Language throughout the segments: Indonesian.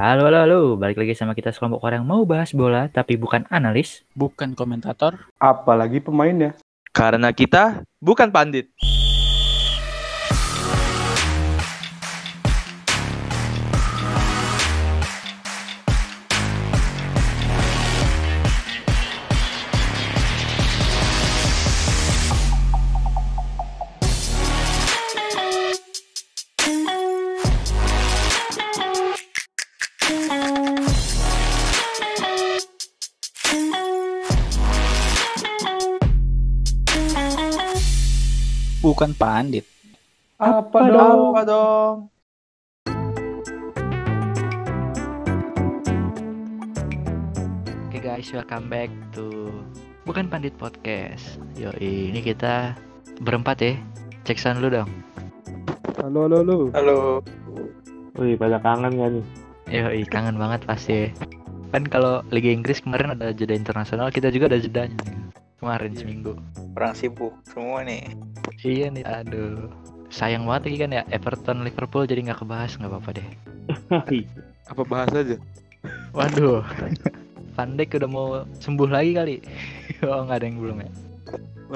Halo, halo, halo. Balik lagi sama kita sekelompok orang yang mau bahas bola, tapi bukan analis. bukan komentator. Apalagi pemainnya. Karena kita bukan pandit. Bukan pandit. Apa, dong? Apa dong? Oke guys, welcome back to Bukan Pandit Podcast. Yo, ini kita berempat ya. Cek sound lu dong. Halo, halo, halo. Halo. Wih, pada kangen gak nih? Yo, kangen banget pasti. ya. Kan kalau Liga Inggris kemarin ada jeda internasional, kita juga ada jedanya. Kemarin seminggu. Orang sibuk semua nih. Iya nih, aduh. Sayang banget lagi kan ya Everton Liverpool jadi nggak kebahas nggak apa-apa deh. Apa bahas aja? Waduh. Van Dijk udah mau sembuh lagi kali. oh nggak ada yang belum ya.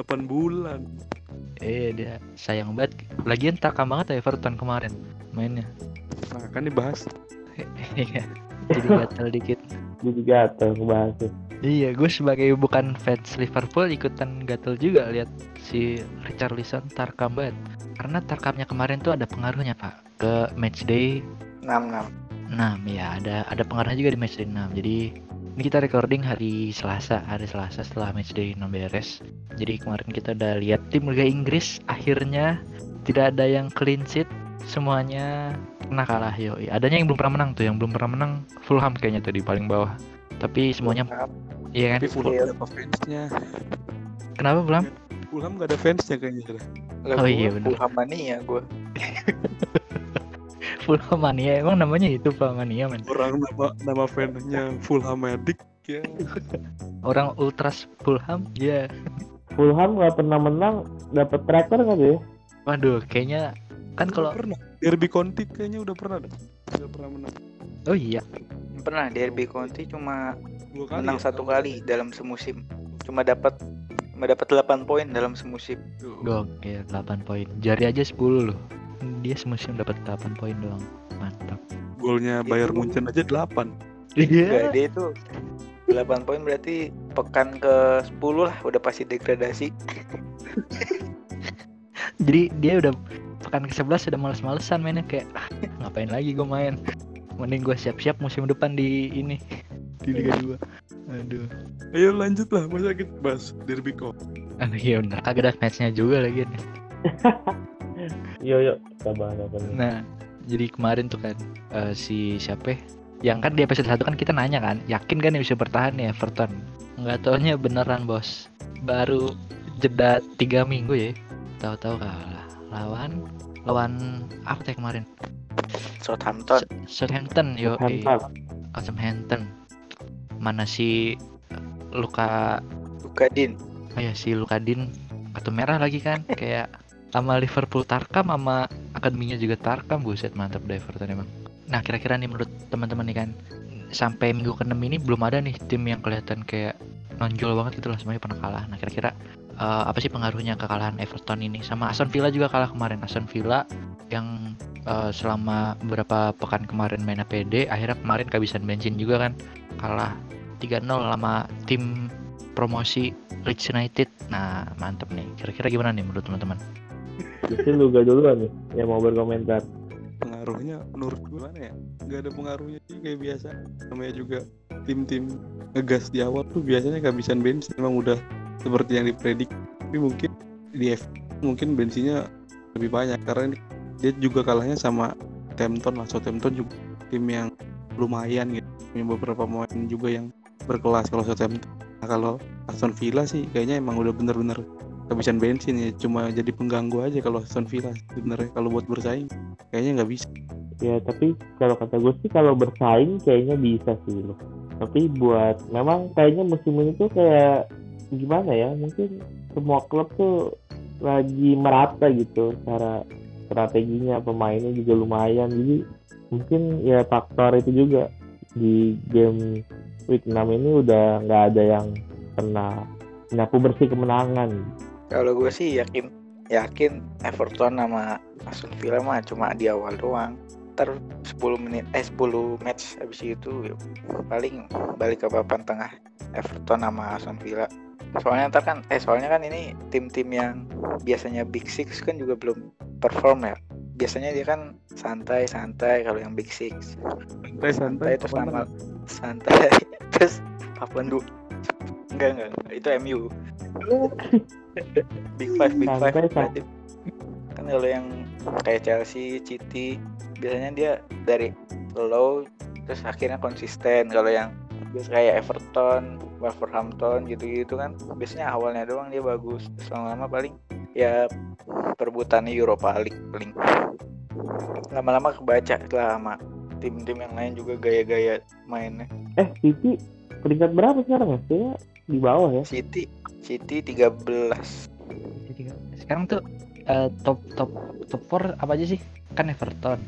8 bulan. Eh dia sayang banget. Lagian takam banget ya Everton kemarin mainnya. Nah, kan dibahas. Iya. Jadi gatal dikit. Jadi gatel ngebahasnya. Iya, gue sebagai bukan fans Liverpool ikutan gatel juga lihat si Richarlison tarkam banget. Karena tarkamnya kemarin tuh ada pengaruhnya pak ke matchday 66. 6 ya ada ada pengaruhnya juga di matchday 6 jadi ini kita recording hari Selasa hari Selasa setelah matchday 6 beres jadi kemarin kita udah lihat tim Liga Inggris akhirnya tidak ada yang clean sheet semuanya pernah kalah yo adanya yang belum pernah menang tuh yang belum pernah menang Fulham kayaknya tuh di paling bawah tapi semuanya iya kan Tapi Fulham gak ada fansnya. kenapa Fulham Fulham gak ada fansnya kayaknya. Oh iya, bener. Fulham mania gue. Fulham mania emang namanya itu Fulham mania men Orang nama nama fansnya Fulham Medic ya. orang ultras Fulham ya Fulham nggak pernah menang dapat tracker nggak tuh ya? waduh kayaknya kan kalau pernah Derby County kayaknya udah pernah dah. Udah pernah menang. oh iya Pernah Derby County cuma Dua kali. menang ya? satu kali dalam semusim. Cuma dapat cuma dapat 8 poin dalam semusim. Tuh. Gokil 8 poin. Jari aja 10 loh. Dia semusim dapat 8 poin doang. Mantap. Golnya Bayern Itu- Munchen aja 8. Enggak, dia itu 8 poin berarti pekan ke 10 lah udah pasti degradasi. Jadi dia udah pekan ke-11 udah males-malesan mainnya kayak ah, ngapain lagi gue main. Mending gue siap-siap musim depan di ini di Liga 2. Aduh. Ayo lanjut lah, masa kita bahas Derby County. Aduh iya bener. Kagak ada matchnya juga lagi nih. Yo yo, kita bahas apa nih? Nah, jadi kemarin tuh kan eh, si siapa? ya? Yang kan di episode 1 kan kita nanya kan, yakin kan yang bisa bertahan nih Everton? Nggak taunya beneran bos. Baru jeda tiga minggu ya, tahu-tahu kalah. Lawan lawan apa teh kemarin? Southampton. Southampton yo. Hantar. Southampton. Mana si Luka Lukadin. oh ya si Lukadin kartu merah lagi kan kayak sama Liverpool Tarkam sama akademinya juga Tarkam buset mantap Everton emang nah kira-kira nih menurut teman-teman nih kan sampai minggu ke-6 ini belum ada nih tim yang kelihatan kayak nonjol banget gitu lah semuanya pernah kalah nah kira-kira eh, apa sih pengaruhnya kekalahan Everton ini sama Aston Villa juga kalah kemarin Aston Villa yang eh, selama beberapa pekan kemarin main APD akhirnya kemarin kehabisan bensin juga kan kalah 3-0 sama tim promosi Leeds United. Nah, mantep nih. Kira-kira gimana nih menurut teman-teman? Lu gak duluan nih yang mau berkomentar. Pengaruhnya menurut gue mana ya? Nggak ada pengaruhnya sih kayak biasa. Namanya juga tim-tim ngegas di awal tuh biasanya kehabisan bensin emang udah seperti yang dipredik. Tapi mungkin di F mungkin bensinnya lebih banyak karena dia juga kalahnya sama Southampton lah. Southampton juga tim yang lumayan gitu. Punya beberapa pemain juga yang berkelas kalau Southampton nah kalau Aston Villa sih kayaknya emang udah bener-bener kehabisan bensin ya cuma jadi pengganggu aja kalau Aston Villa sebenarnya kalau buat bersaing kayaknya nggak bisa. Ya tapi kalau kata gue sih kalau bersaing kayaknya bisa sih lo. Tapi buat memang kayaknya musim ini tuh kayak gimana ya mungkin semua klub tuh lagi merata gitu cara strateginya pemainnya juga lumayan. Jadi mungkin ya faktor itu juga di game week 6 ini udah nggak ada yang kena nyapu bersih kemenangan Kalau gue sih yakin yakin Everton sama Aston Villa mah cuma di awal doang. Ntar 10 menit eh 10 match habis itu paling balik ke papan tengah Everton sama Aston Villa. Soalnya ntar kan eh soalnya kan ini tim-tim yang biasanya Big Six kan juga belum perform ya. Biasanya dia kan santai-santai kalau yang Big Six. santai santai Santai terus sama santai terus papan du enggak enggak, enggak. itu MU Big Five Big Five. berarti kan kalau yang kayak Chelsea City biasanya dia dari low terus akhirnya konsisten. Kalau yang biasa kayak Everton Wolverhampton gitu-gitu kan biasanya awalnya doang dia bagus. Terus lama-lama paling ya perebutan Europa League paling. Lama-lama kebaca lah sama tim-tim yang lain juga gaya-gaya mainnya. Eh City peringkat berapa sekarang ya? Kayaknya di bawah ya. City City 13 Jadi kan, sekarang tuh eh, top top top 4 apa aja sih? Kan Everton.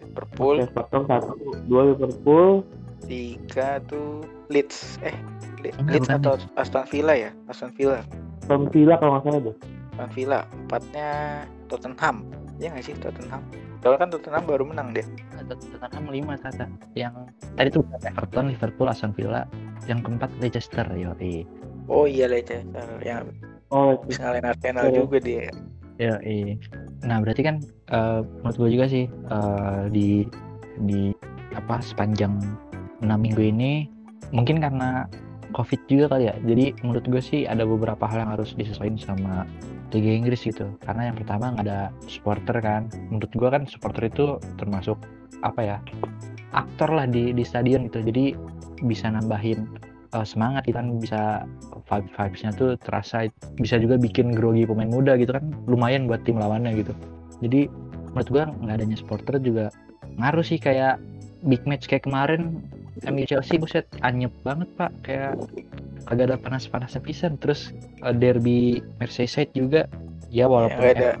Liverpool. Everton satu dua Liverpool. Tiga tuh Leeds. Eh Le- Enggak, Leeds bukan atau Aston Villa ya? Aston Villa. Aston Villa kalau nggak salah deh. Aston Villa. Empatnya Tottenham. Ya nggak sih Tottenham? Soalnya kan Tottenham baru menang dia. atau Tottenham 5 kata yang tadi tuh Everton Liverpool Aston Villa. Yang keempat Leicester yoi. Oh iya Leicester. Yang oh. habis ngalahin Arsenal Iya. juga dia. Yoi. Nah berarti kan eh, menurut gue juga sih eh, di di apa sepanjang enam minggu ini mungkin karena covid juga kali ya. Jadi menurut gue sih ada beberapa hal yang harus disesuaikan sama Liga Inggris gitu. Karena yang pertama nggak ada supporter kan. Menurut gue kan supporter itu termasuk apa ya aktor lah di di stadion gitu. Jadi bisa nambahin eh, semangat gitu kan bisa vibe vibesnya tuh terasa bisa juga bikin grogi pemain muda gitu kan lumayan buat tim lawannya gitu. Jadi menurut gua nggak adanya supporter juga ngaruh sih kayak big match kayak kemarin MU Chelsea buset anyep banget pak. Kayak agak ada panas-panasnya pisan. Terus eh, derby Merseyside juga ya walaupun ada. Everton,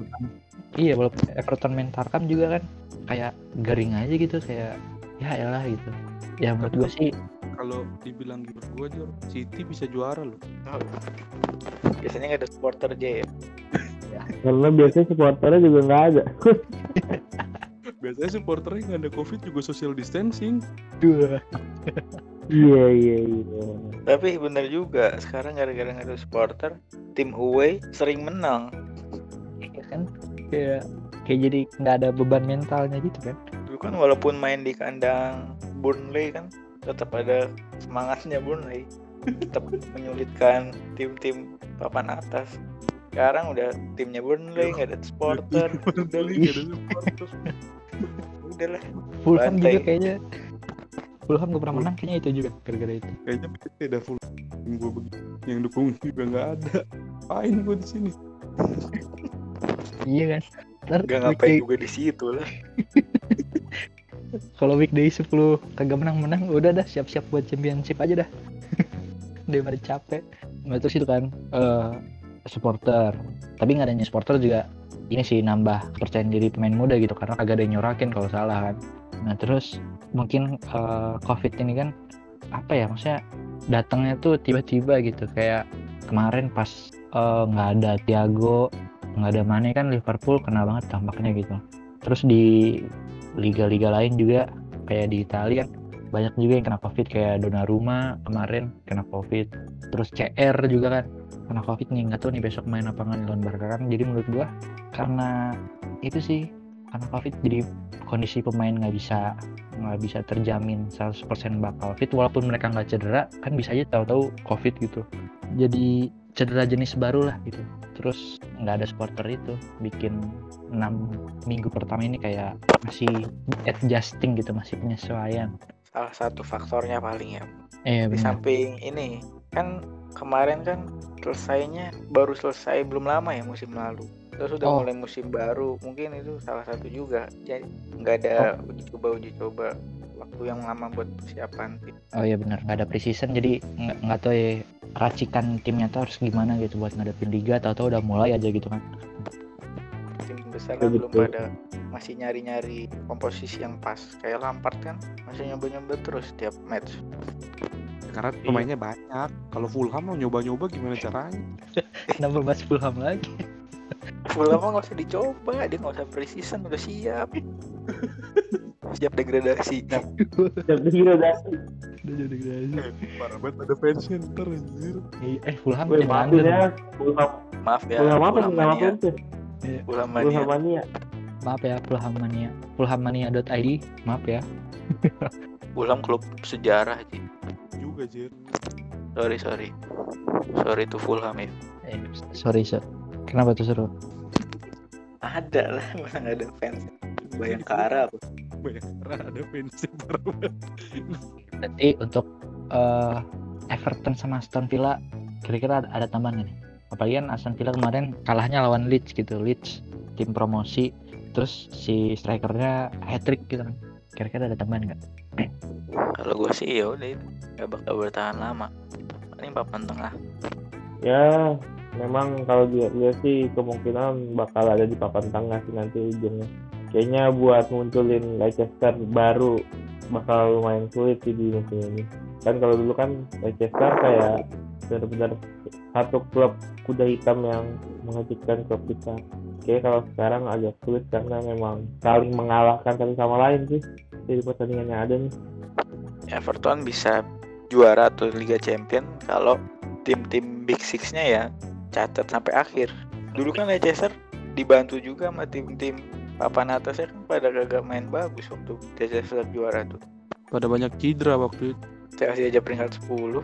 iya walaupun Everton main Tarkam juga kan kayak garing aja gitu kayak ya elah gitu. Ya menurut gua sih kalau dibilang gitu gue aja City bisa juara loh. Biasanya nggak ada supporter aja ya? Karena biasanya supporternya juga nggak ada. Biasanya supporternya nggak ada covid juga social distancing. Dua iya iya iya. Tapi bener juga sekarang gara-gara nggak ada supporter tim away sering menang. Ya kan? Kayak kayak jadi nggak ada beban mentalnya gitu kan. Dulu kan walaupun main di kandang Burnley kan tetap ada semangatnya Burnley. Tetap menyulitkan tim-tim papan atas. Sekarang udah timnya Burnley nggak ada supporter. Udah Burnley nggak ada supporter. Udahlah Fulham juga kayaknya. Fulham gak pernah menang kayaknya itu juga gara-gara itu. Kayaknya ada full tim gue begitu yang dukung juga nggak ada. Apain gue di sini? Iya kan ntar nggak ngapain weekday, juga di situ lah. Kalau weekday 10 kagak menang-menang udah dah siap-siap buat championship aja dah. Daripada capek. Nah terus itu kan eh, supporter. Tapi nggak adanya supporter juga ini sih nambah kepercayaan diri pemain muda gitu karena kagak ada yang nyorakin kalau salah kan. Nah terus mungkin eh, covid ini kan apa ya maksudnya datangnya tuh tiba-tiba gitu. Kayak kemarin pas eh, nggak ada Thiago nggak ada Mane kan Liverpool kena banget tampaknya gitu. Terus di liga-liga lain juga kayak di Italia banyak juga yang kena covid kayak Donnarumma kemarin kena covid. Terus CR juga kan kena covid nih nggak tahu nih besok main apa nggak lawan Barca kan. Jadi menurut gua karena itu sih karena covid jadi kondisi pemain nggak bisa nggak bisa terjamin 100% bakal fit. Walaupun mereka nggak cedera kan bisa aja tahu-tahu covid gitu. Jadi cedera jenis baru lah gitu. Terus nggak ada supporter itu bikin 6 minggu pertama ini kayak masih adjusting gitu masih penyesuaian. Salah satu faktornya paling ya. Eh di samping ini kan kemarin kan selesainya baru selesai belum lama ya musim lalu. Terus udah Oh. mulai musim baru mungkin itu salah satu juga. Jadi nggak ada uji coba uji coba waktu yang lama buat persiapan tim. oh iya benar nggak ada preseason jadi nggak nggak tahu ya racikan timnya tuh harus gimana gitu buat ngadepin liga atau udah mulai aja gitu kan tim besar kan belum Betul. pada masih nyari-nyari komposisi yang pas kayak Lampard kan masih nyoba-nyoba terus tiap match Karena pemainnya banyak. Kalau Fulham mau nyoba-nyoba gimana caranya? Kenapa bahas Fulham lagi? Fulham mah nggak usah dicoba dia nggak usah preseason udah siap siap degradasi Siap degradasi. Udah jadi gradasi. Parah banget ada fansnya ntar anjir. Eh Fulham Wih, tim maafin London. ya. Fulham, maaf ya Fulham apa Fulham nama mania fansnya? Fulham mania Fulham mania. Maaf ya Fulham Mania. Fulhammania.id. Maaf ya. Fulham klub sejarah sih Juga Jir. sorry sorry sorry itu Fulham ya Eh, sorry, sir. Kenapa tuh seru? ada lah masa nggak ada fans Bayangkara apa Karena ada fansnya parah banget. Berarti untuk eh, Everton sama Aston Villa kira-kira ada, ada tambahan nih? Apalagi kan Aston Villa kemarin kalahnya lawan Leeds gitu, Leeds tim promosi, terus si strikernya hat trick gitu kan. Kira-kira ada tambahan nggak? kalau gue sih ya udah itu nggak bakal bertahan lama paling papan tengah Ya, memang kalau dia, dia sih kemungkinan bakal ada di papan tengah sih nanti ujungnya. Kayaknya buat munculin Leicester baru bakal lumayan sulit sih di musim ini. Kan kalau dulu kan Leicester kayak benar-benar satu klub kuda hitam yang mengejutkan klub kita. Kayaknya kalau sekarang agak sulit karena memang saling mengalahkan satu sama lain sih dari pertandingan yang ada nih. Everton bisa juara atau Liga Champion kalau tim-tim Big Six-nya ya catat sampai akhir. Dulu kan Leicester dibantu juga sama tim-tim papan atasnya kan pada gagak main bagus waktu Leicester juara tuh. Pada banyak cedera waktu itu. Chelsea aja peringkat 10.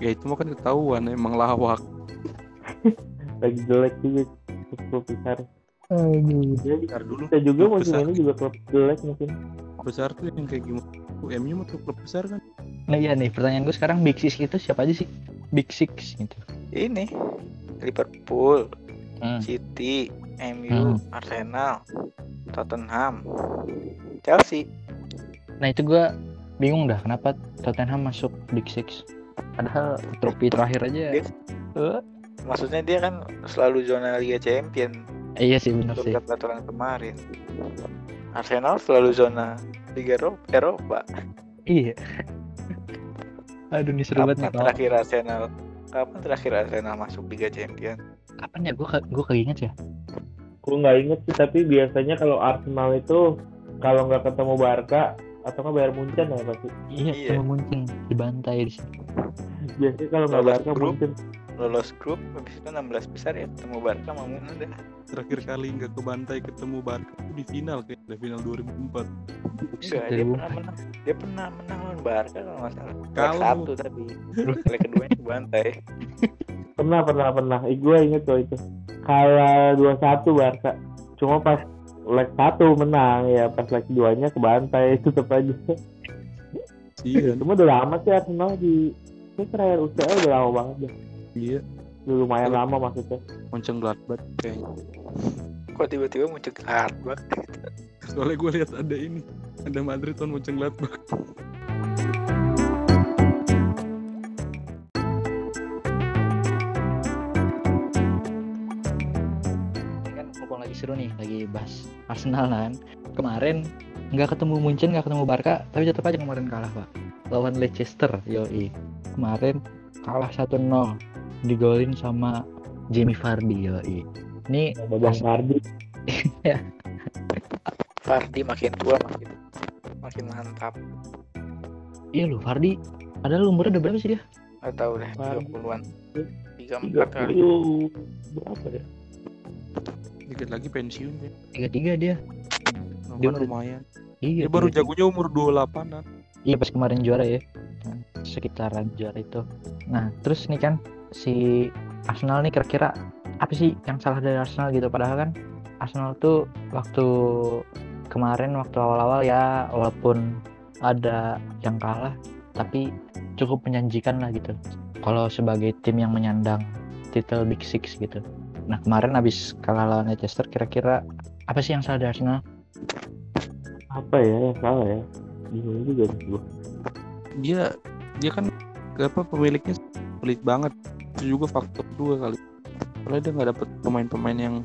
Ya itu mah kan ketahuan emang lawak. Lagi jelek juga klub besar. Aduh. Bentar dulu. kita juga besar. ini juga klub jelek mungkin. Besar tuh yang kayak gimana? MU mah tuh klub besar kan. Nah iya nih, pertanyaan gue sekarang Big Six itu siapa aja sih? Big Six gitu. Ini Liverpool, Hmm. City, MU, Hmm. Arsenal, Tottenham, Chelsea. Nah itu gue bingung dah kenapa Tottenham masuk Big Six. Padahal trofi terakhir aja. Dia- Eh, Maksudnya dia kan selalu zona Liga Champion eh, iya sih benar sih. peraturan kemarin. Arsenal selalu zona Liga Eropa. Iya. Aduh nih seru banget Kapan terakhir Arsenal? Kapan terakhir Arsenal masuk Liga Champion? Kapan ya gue gue keinget ya? Gue nggak inget sih tapi biasanya kalau Arsenal itu kalau nggak ketemu Barca atau nggak bayar Munchen ya pasti. Iya, Iya. sama Munchen dibantai di sini. Biasanya kalau nggak Barca. Munchen. Lolos grup habis itu 16 besar ya ketemu Barca sama udah. Terakhir kali nggak kebantai ketemu Barca itu di final kayak di final 2004. Enggak, dia pernah menang. Dia pernah menang lawan Barca kalau nggak salah. Kalau- satu tadi. Leg keduanya kebantai. Pernah pernah pernah. Eh, gue inget kok itu. Kalah 2-1 Barca. Cuma pas leg satu menang ya pas leg duanya kebantai tetep aja. Iya, Cuma udah lama sih Arsenal di ini terakhir UCL udah lama banget deh. Iya. Udah lumayan lama maksudnya. Monceng Gladbach kayaknya. Kok tiba-tiba muncul Gladbach? Soalnya gue lihat ada ini, ada Madrid on Monceng Gladbach. Ini kan mumpung lagi seru nih, lagi bahas Arsenal kan. Kemarin nggak ketemu Munchen, nggak ketemu Barca, tapi tetap aja kemarin kalah pak. Lawan Leicester, yoi. Kemarin kalah 1-0, digolin sama Jamie Vardy, yoi. Ini Bang Fardi. Fardi makin tua makin makin mantap. iya loh Vardy. Padahal umurnya udah berapa sih dia? Gak tahu deh. 30-an. 34 Tiga kali. puluh berapa ya? Dikit lagi pensiun ya. Tiga tiga dia. Dia lumayan. Iya. Dia baru tiga- jagonya umur 28-an. Iya pas kemarin juara ya. Nah, sekitaran juara itu. Nah terus nih kan si Arsenal nih kira-kira apa sih yang salah dari Arsenal gitu? Padahal kan Arsenal tuh waktu kemarin waktu awal-awal ya walaupun ada yang kalah tapi cukup menjanjikan lah gitu. Kalau sebagai tim yang menyandang titel Big Six gitu. Nah kemarin abis kalah lawan Leicester kira-kira apa sih yang salah dari Arsenal? Apa ya yang salah ya? Bingung juga. Dia dia kan apa pemiliknya pelit banget. Itu juga faktor dua kali. Soalnya dia nggak dapet pemain-pemain yang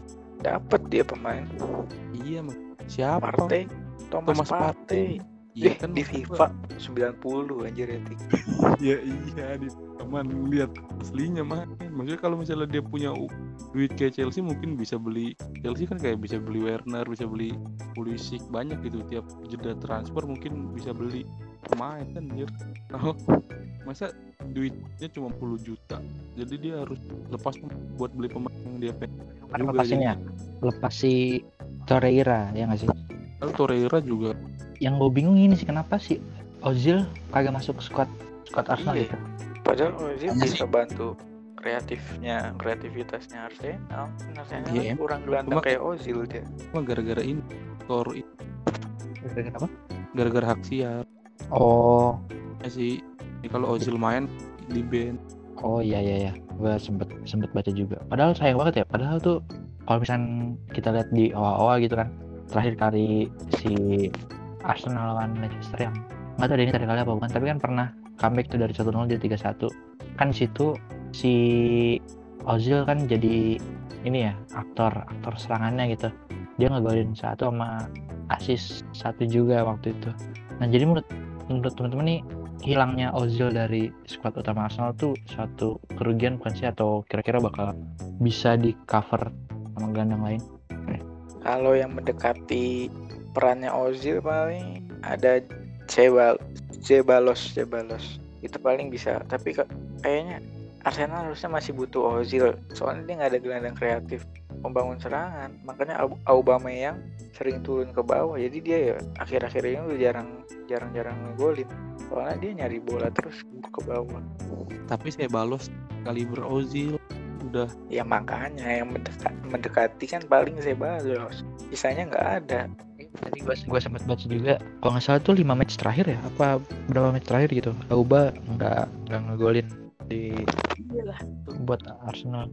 dapat dia pemain. Iya siapa? Partey. Thomas, Thomas Partey. Partey. Iya kan di FIFA 90 anjir rating. gua, ya iya di teman lihat aslinya mah maksudnya kalau misalnya dia punya u- duit kayak Chelsea mungkin bisa beli Chelsea kan kayak bisa beli Werner bisa beli Pulisic banyak gitu tiap jeda transfer mungkin bisa beli pemain kan anjir Nah, masa duitnya cuma 10 juta jadi dia harus lepas buat beli pemain yang dia pengen Kan Juga lepasinnya. Lepas si Torreira ya nggak sih? Lalu Torreira juga Yang gue bingung ini sih kenapa sih Ozil kagak masuk squad squad Arsenal Iya. gitu. Padahal Ozil Iya bisa bantu kreatifnya, kreativitasnya Arsenal. Arsenal Iya, kan kurang gelandang Cuma- kayak Ozil dia. cuma gara-gara ini Tor Kenapa? gara-gara hak siar Oh, ya sih Ini kalau Ozil main di band oh iya iya iya. Gue sempet sempet baca juga. Padahal sayang banget ya. Padahal tuh kalau misalnya kita lihat di OA gitu kan, terakhir kali si Arsenal lawan Leicester yang nggak tahu ini terakhir kali apa bukan, tapi kan pernah comeback tuh dari 1-0 jadi 3-1. Kan situ si Ozil kan jadi ini ya aktor aktor serangannya gitu. Dia ngegolin satu sama asis satu juga waktu itu. Nah jadi menurut menurut teman-teman nih hilangnya Ozil dari skuad utama Arsenal tuh suatu kerugian bukan sih atau kira-kira bakal bisa di cover sama gelandang lain? Kalau yang mendekati perannya Ozil paling ada Cebal Cebalos Cebalos itu paling bisa tapi kayaknya Arsenal harusnya masih butuh Ozil soalnya dia nggak ada gelandang kreatif membangun serangan. Makanya Au- Aubameyang sering turun ke bawah jadi dia ya akhir-akhir ini udah jarang jarang-jarang ngegolin. Soalnya dia nyari bola terus ke bawah. Tapi saya balos kaliber Ozil udah ya makanya yang mendekat- mendekati kan paling Cebalos sisanya nggak ada Tadi gua gua sempat baca juga kalau nggak salah tuh 5 match terakhir ya? Apa berapa match terakhir gitu? Auba nggak nggak ngegolin di buat Arsenal.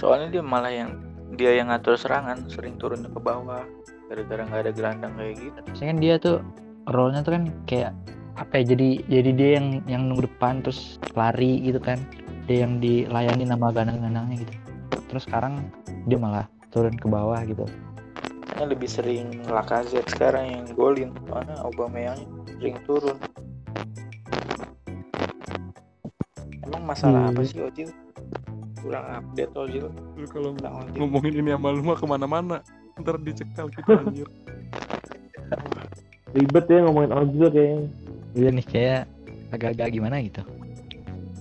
soalnya dia malah yang dia yang ngatur serangan sering turun ke bawah gara-gara nggak ada gelandang kayak gitu. Saya kan dia tuh role-nya tuh kan kayak apa ya jadi jadi dia yang yang nunggu depan terus lari gitu kan. Dia yang dilayani nama gelandang-gelandangnya gitu. Terus sekarang dia malah turun ke bawah gitu Makanya lebih sering Lacazette sekarang yang golin. Soalnya Aubameyang sering turun. Emang masalah apa Hmm. sih Ozil kurang update Ozil Lu kalau tentang Ozil ngomongin ini sama lu mah ke mana-mana. Ntar dicekal kita anjir. Ribet ya ngomongin Ozil kayaknya. iya nih kayak agak-agak gimana gitu.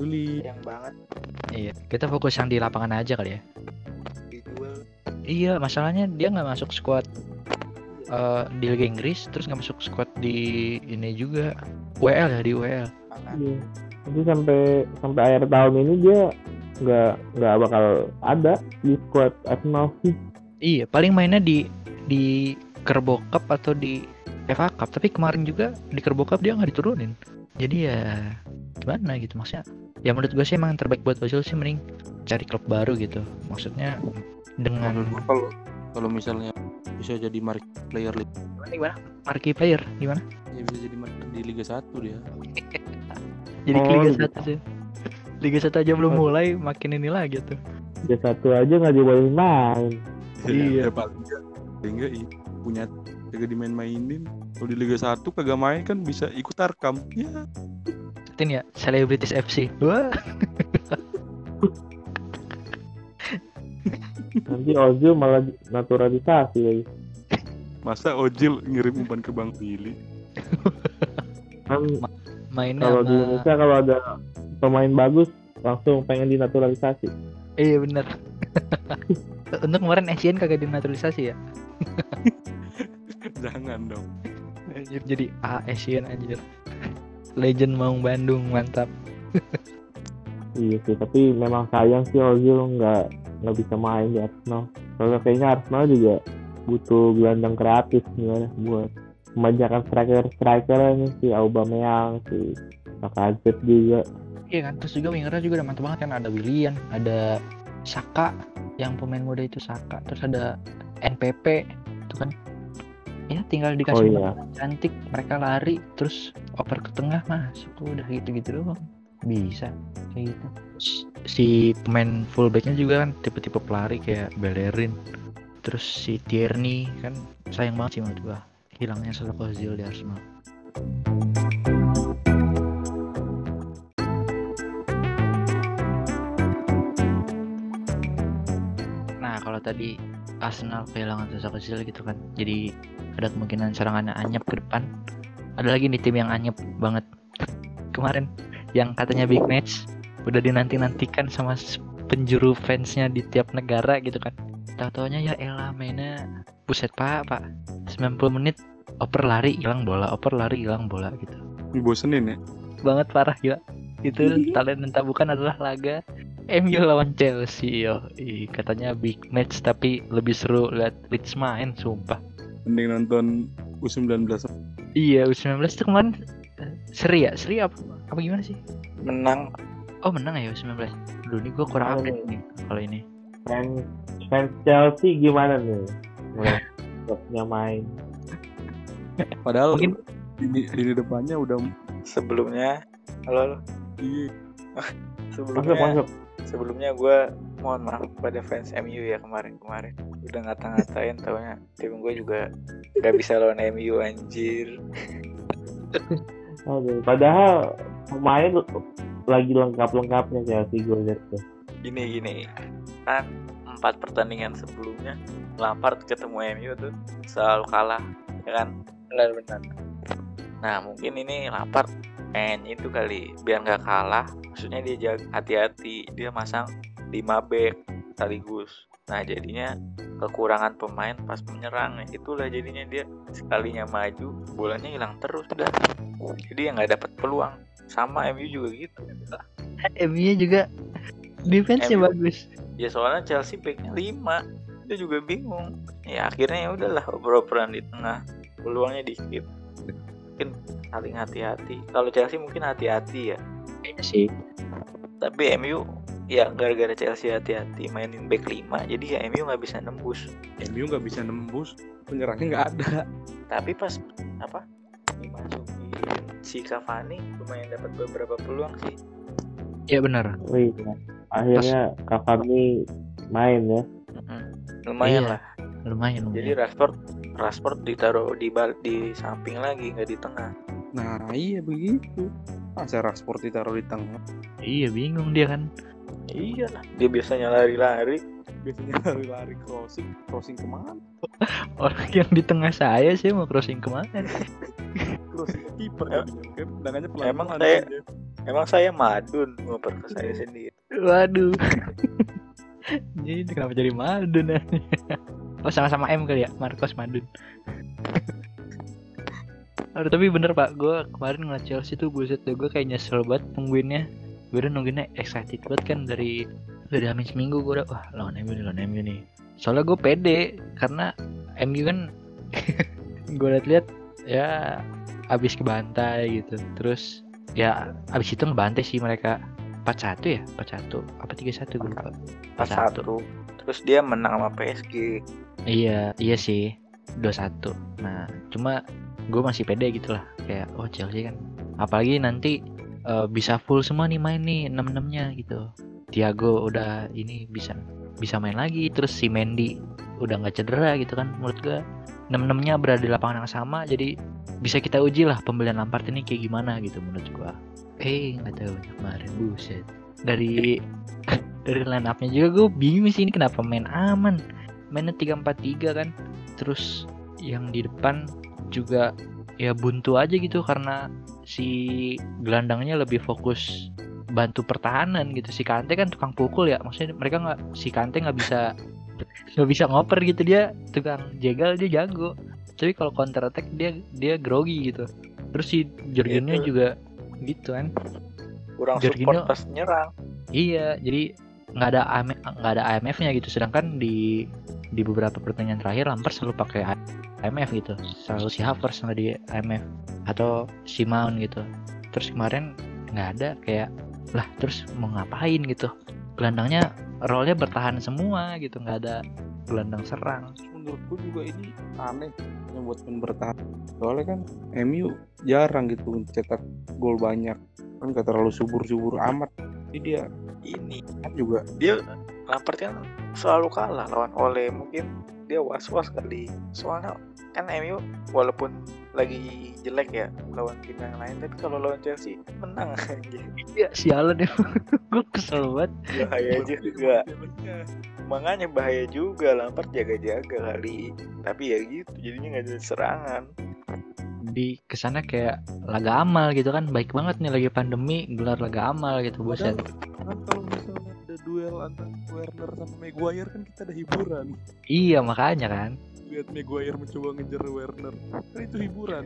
Juli yang banget. Iya kita fokus yang di lapangan aja kali ya iya masalahnya dia nggak masuk squad eh, di Liga Inggris terus nggak masuk squad di ini juga WL ya di WL Iya. Jadi sampai sampai akhir tahun ini dia nggak nggak bakal ada di squad Arsenal sih. Iya, paling mainnya di di Kerbo Cup atau di FA Cup. Tapi kemarin juga di Kerbo Cup dia nggak diturunin. Jadi ya gimana gitu maksudnya. Ya menurut gue sih emang yang terbaik buat Ozil sih mending cari klub baru gitu. Maksudnya dengan kalau kalau misalnya bisa jadi market player li- gimana, gimana? Marquee player gimana? ya bisa jadi market di Liga 1 dia Jadi Oh, ke Liga gitu. 1 sih. Liga 1 aja belum mulai makin ini lagi tuh. Dia satu aja nggak dibolehin main. iya paling enggak paling enggak iya, punya kagak dimain-mainin kalau di Liga 1 kagak main kan bisa ikut tarkam ya Ini ya Celebrities FC. Wah, Nanti Ozil malah naturalisasi lagi. masa Ojil ngirim umpan ke Bang Billy Kan mainnya kalau di sama Indonesia kalau ada pemain bagus langsung pengen dinaturalisasi. Iya bener Untuk kemarin Asian kagak dinaturalisasi ya jangan dong jadi A Asian anjir Legend Maung Bandung mantap Iya sih, tapi memang sayang sih Ozil nggak nggak bisa main di Arsenal. Soalnya kayaknya Arsenal juga butuh gelandang kreatif sebenarnya buat memanjakan striker-striker ini si Aubameyang, si Lacazette juga. Iya kan terus juga wingernya juga udah mantap banget kan ada Willian ada Saka yang pemain muda itu Saka terus ada NPP itu kan ya tinggal dikasih Oh, iya. cantik mereka lari terus oper ke tengah masuk udah gitu-gitu doang. Bisa kayak gitu. Si pemain fullbacknya juga kan tipe-tipe pelari kayak Bellerin. Terus si Tierney kan sayang banget sih menurut gua hilangnya sosok Ozil di Arsenal. Nah kalau tadi Arsenal kehilangan sosok Ozil gitu kan. Jadi ada kemungkinan serangannya anyep ke depan. Ada lagi nih tim yang anyep banget. Kemarin yang katanya big match udah dinanti-nantikan sama s- penjuru fansnya di tiap negara gitu kan. Taunya ya elah mainnya buset pak pak. 90 menit oper lari hilang bola oper lari hilang bola gitu. Bosenin ya. banget parah gila. Itu talenta bukan adalah laga MU lawan Chelsea yo Ih, katanya big match tapi lebih seru lihat Leeds main sumpah Mending nonton U19 iya U19 tuh kemarin eh, seri ya seri apa apa gimana sih menang oh menang ya U19 dulu nih gue kurang Menang update nih. kalau ini Fans fans Chelsea gimana nih? Ngeliat klubnya main. Padahal Mungkin- ini ini depannya udah sebelumnya halo, halo. iya, sebelumnya Masuk masuk. Sebelumnya gue mohon maaf kepada fans MU ya kemarin kemarin udah ngata-ngatain taunya tim gue juga gak bisa lawan MU anjir. Aduh, padahal pemain lagi lengkap-lengkapnya Chelsea gue lihat tuh. gini gini. Kan empat pertandingan sebelumnya Lampard ketemu MU tuh selalu kalah ya kan? Benar-benar nah mungkin ini Lampard pengen itu kali biar nggak kalah maksudnya dia jaga hati-hati dia masang 5 back sekaligus. Nah jadinya kekurangan pemain pas menyerang itulah jadinya dia sekalinya maju bolanya hilang terus udah jadi yang nggak dapat peluang. Sama MU juga gitu. MU juga defense-nya MU. bagus. Ya soalnya Chelsea backnya 5 dia juga bingung. Ya akhirnya ya udahlah oper-operan di tengah. Peluangnya dikit mungkin saling hati-hati. Kalau Chelsea mungkin hati-hati ya. Kayaknya sih. Tapi MU ya gara-gara Chelsea hati-hati mainin back 5 jadi ya MU nggak bisa nembus. MU nggak bisa nembus penyerangnya nggak ada. Tapi pas apa dimasukin si Cavani lumayan dapat beberapa peluang sih. Iya benar. Oh iya. Akhirnya Cavani main ya. lumayan Iya. lah lumayan jadi lumayan. Rashford Rashford ditaruh di bal di samping lagi nggak di tengah. Nah iya begitu. Masa Rashford ditaruh di tengah? Iya bingung dia kan. Iya lah dia biasanya lari-lari. Biasanya lari-lari crossing crossing ke mana? Orang yang di tengah saya sih mau crossing ke mana? Crossing ke kiper Ya. kan? Tendangannya pelan Emang saya- Emang saya madun ngoper ke saya sendiri. waduh. Jadi kenapa jadi Madun ya oh sama-sama M kali ya Marcos Madun. Aduh, tapi bener pak, gue kemarin ngeliat Chelsea tuh buset deh gue kayak nyesel banget nungguinnya. Gue udah nungguinnya excited banget kan dari dari hamin seminggu gue udah wah lawan MU nih lawan MU nih. Soalnya gue pede karena MU kan gue liat-liat ya abis kebantai gitu. Terus ya abis itu ngebantai sih mereka. 4-1 ya? 4-1 apa 3-1 gue lupa. Pas satu. Terus dia menang sama PSG. Iya, iya sih. 2-1. Nah, cuma gue masih pede gitu lah. Kayak oh Chelsea kan. Apalagi nanti eh, bisa full semua nih main nih 6-6-nya gitu. Thiago udah ini bisa bisa main lagi terus si Mendy udah nggak cedera gitu kan menurut gue 6-6-nya berada di lapangan yang sama jadi bisa kita uji lah pembelian Lampard ini kayak gimana gitu menurut gua. Eh nggak tahu kemarin buset dari dari line up-nya juga gue bingung sih ini kenapa main aman. Mainnya 3-4-3 kan. Terus yang di depan juga ya buntu aja gitu karena si gelandangnya lebih fokus bantu pertahanan gitu. Si Kante kan tukang pukul ya maksudnya mereka nggak si Kante nggak bisa nggak bisa ngoper gitu. Dia tukang jegal dia jago. Tapi kalau counter attack dia dia grogi gitu. Terus si Jorginho Gitu. juga gitu kan. Kurang Jorginho- support pas nyerang. Iya, jadi nggak ada nggak ada AMF-nya gitu. Sedangkan di di beberapa pertandingan terakhir Lampard selalu pakai AMF gitu. Selalu si Havertz nggak di AMF atau si Mount gitu. Terus kemarin nggak ada kayak lah terus mau ngapain gitu. Gelandangnya role-nya bertahan semua gitu, nggak ada gelandang serang. menurutku juga ini aneh yang buat tim bertahan soalnya kan MU jarang gitu cetak gol banyak kan gak terlalu subur-subur amat jadi dia Ini. Kan juga dia Lampard kan selalu kalah lawan Ole. Mungkin dia was-was kali. Soalnya kan MU walaupun lagi jelek ya lawan tim yang lain tapi kalau lawan Chelsea menang. Aja Iya sialan ya. gue kesel banget. bahaya juga. Makanya bahaya juga. Lampard jaga-jaga kali. Tapi ya gitu jadinya nggak ada serangan. Di ke sana kayak laga amal gitu kan. Baik banget nih lagi pandemi gelar laga amal gitu buset. Kan kalau misalnya ada duel antara Werner sama Maguire kan kita ada hiburan. Iya makanya kan. Lihat Maguire mencoba ngejar Werner. Kan itu hiburan.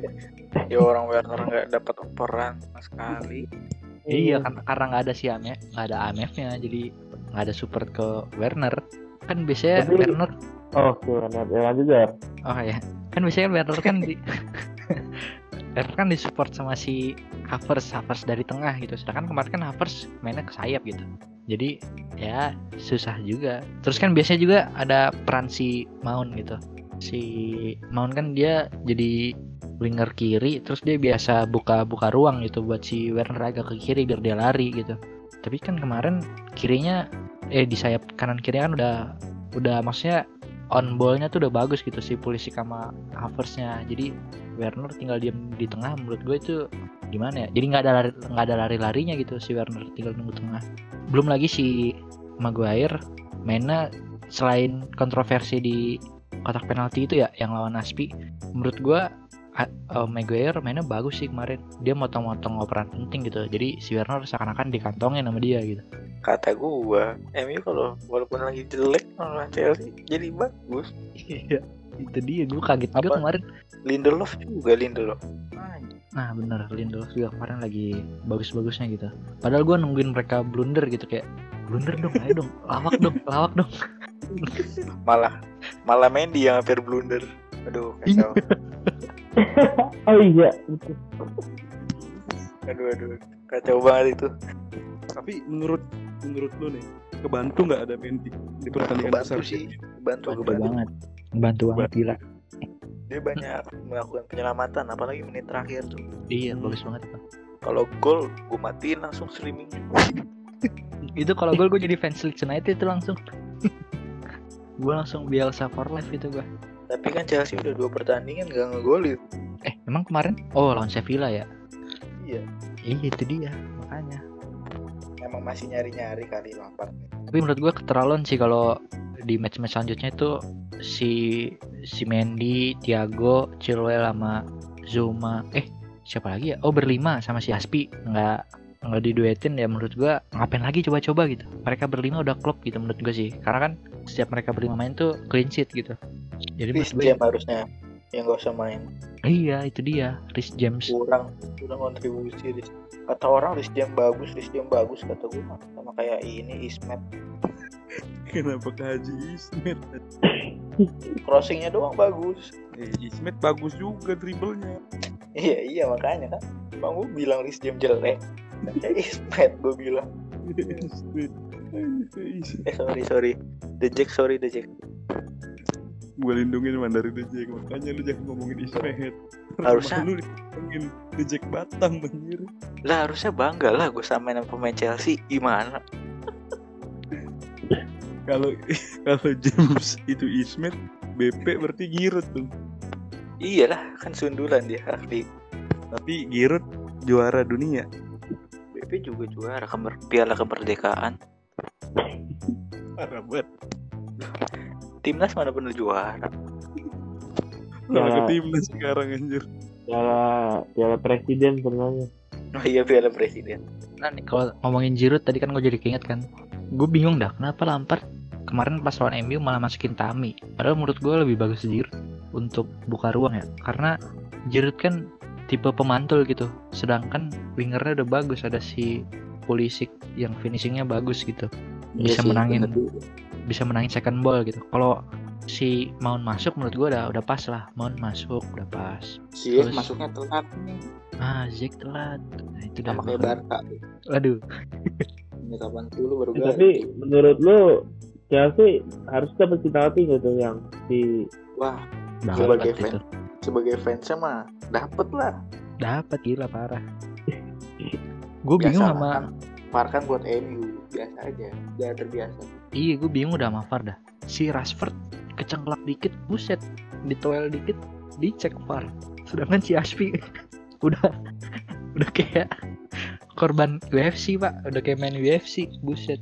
ya orang Werner nggak dapat operan sama sekali Iya kan karena nggak ada si AMF, nggak ada AMF-nya jadi nggak ada support ke Werner. Kan biasanya Tapi- Werner Oh, Werner. Ya lanjut ya. Oh ya, kan biasanya Werner kan di Werner kan disupport sama si Havertz, Havertz dari tengah gitu. Sedangkan kemarin kan Havertz mainnya ke sayap gitu. Jadi ya susah juga. Terus kan biasanya juga ada peran si Mount gitu. Si Mount kan dia jadi winger kiri, terus dia biasa buka-buka ruang gitu buat si Werner agak ke kiri biar dia lari gitu. Tapi kan kemarin kirinya eh di sayap kanan kiri kan udah udah maksudnya on ballnya tuh udah bagus gitu si polisi sama Havertznya. Jadi Werner tinggal diam di tengah menurut gue itu gimana ya? Jadi nggak ada lari nggak ada lari larinya gitu si Werner tinggal nunggu tengah. Belum lagi si Maguire mainnya selain kontroversi di kotak penalti itu ya yang lawan Aspi menurut gue uh, Maguire mainnya bagus sih kemarin. Dia motong-motong operan penting gitu. Jadi si Werner seakan-akan dikantongin sama dia gitu. Kata gua MU kalau walaupun lagi jelek lawan Chelsea jadi bagus. Iya itu dia. Gue kaget juga Apa? kemarin. Lindelof juga Lindelof. Nah bener. Lindelof juga kemarin lagi bagus-bagusnya gitu. Padahal gue nungguin mereka blunder gitu kayak Blunder dong ayo dong lawak dong lawak dong. Malah malah Mendy yang hampir blunder. Aduh kacau Oh iya. betul. aduh aduh kacau banget itu. Tapi menurut menurut lu nih, kebantu nggak ada Mendy di pertandingan kebantu besar? sih kayak gini? bantu Bantu kebantu banget Bantu banget gila. Dia banyak melakukan penyelamatan apalagi menit terakhir tuh. Iya bagus banget Bang. kalau gol gue matiin langsung streaming. Itu kalau gue gue jadi fans Leeds United itu langsung. Gue langsung Bielsa for life itu gue tapi kan Chelsea udah dua pertandingan gak ngegolin Eh emang kemarin Oh lawan Sevilla ya iya Iya itu dia makanya emang masih nyari-nyari kali Lampard Tapi menurut gue keterlaluan sih kalau di match-match selanjutnya itu si si Mendy, Thiago, Chilwell sama Zuma. Eh, siapa lagi ya? Oh, berlima sama si Aspi. Nggak nggak diduetin ya menurut gua ngapain lagi coba-coba gitu. Mereka berlima udah klop gitu menurut gue sih. Karena kan setiap mereka berlima main tuh clean sheet gitu. Jadi menurut gue James harusnya yang gak usah main. Iya itu dia Rhys James. Kurang kurang kontribusi Rhys. kata orang Rhys James bagus Rhys James bagus kata gue mah. sama kayak ini Ismet. Kenapa ke Haji Ismet? crossingnya doang bagus. Eh, Ismet bagus juga dribblenya. iya iya makanya kan. Bang gue bilang Rhys James jelek kayak Ismet gue bilang. Eh sorry sorry. The Jack sorry The Jack. Gue lindungin man dari The Jack Makanya lu jangan ngomongin Ismet Harusnya- Lu ngomongin The Jack Batam anjir. Lah harusnya bangga lah gue samain sama pemain Chelsea gimana? Kalau kalau James itu Ismet BP berarti Giroud tuh. Iyalah kan sundulan dia Hardy Tapi Giroud juara dunia BP juga juara kemer piala kemerdekaan. Parah banget. Timnas mana pernah juara? Malah ke Ya. timnas sekarang anjir. Piala Piala Presiden sebenarnya. oh iya piala presiden. Nah nih kalau ngomongin Giroud tadi kan gue jadi keinget kan. Gue bingung dah kenapa Lampard kemarin pas lawan MU malah masukin Tami? Padahal menurut gue lebih bagus Giroud untuk buka ruang ya. Karena Giroud kan tipe pemantul gitu. Sedangkan wingernya udah bagus ada si Pulisic yang finishingnya bagus gitu. Iya Bisa sih, menangin bener. bisa menangin second ball gitu. Kalau si Mount masuk menurut gue udah udah pas lah. Mount masuk udah pas. Ziyech Terus- masuknya telat. Nih Ah Zek telat. Nah, itu udah kayak Barca. Aduh. Menit 80 baru ganti tapi menurut lu Chelsea harus dapat penalti tuh yang di wah banget Sebagai itu. fan. Sebagai fansnya mah dapet lah. Dapat gila parah. Gue bingung sama kan. VAR kan buat MU biasa aja. Udah terbiasa. Iya, gue bingung udah sama VAR dah. Si Rashford kecengklak dikit, buset, ditoel dikit, dicek VAR. Sedangkan si Aspi udah udah kayak korban UFC pak, udah kayak main UFC, buset.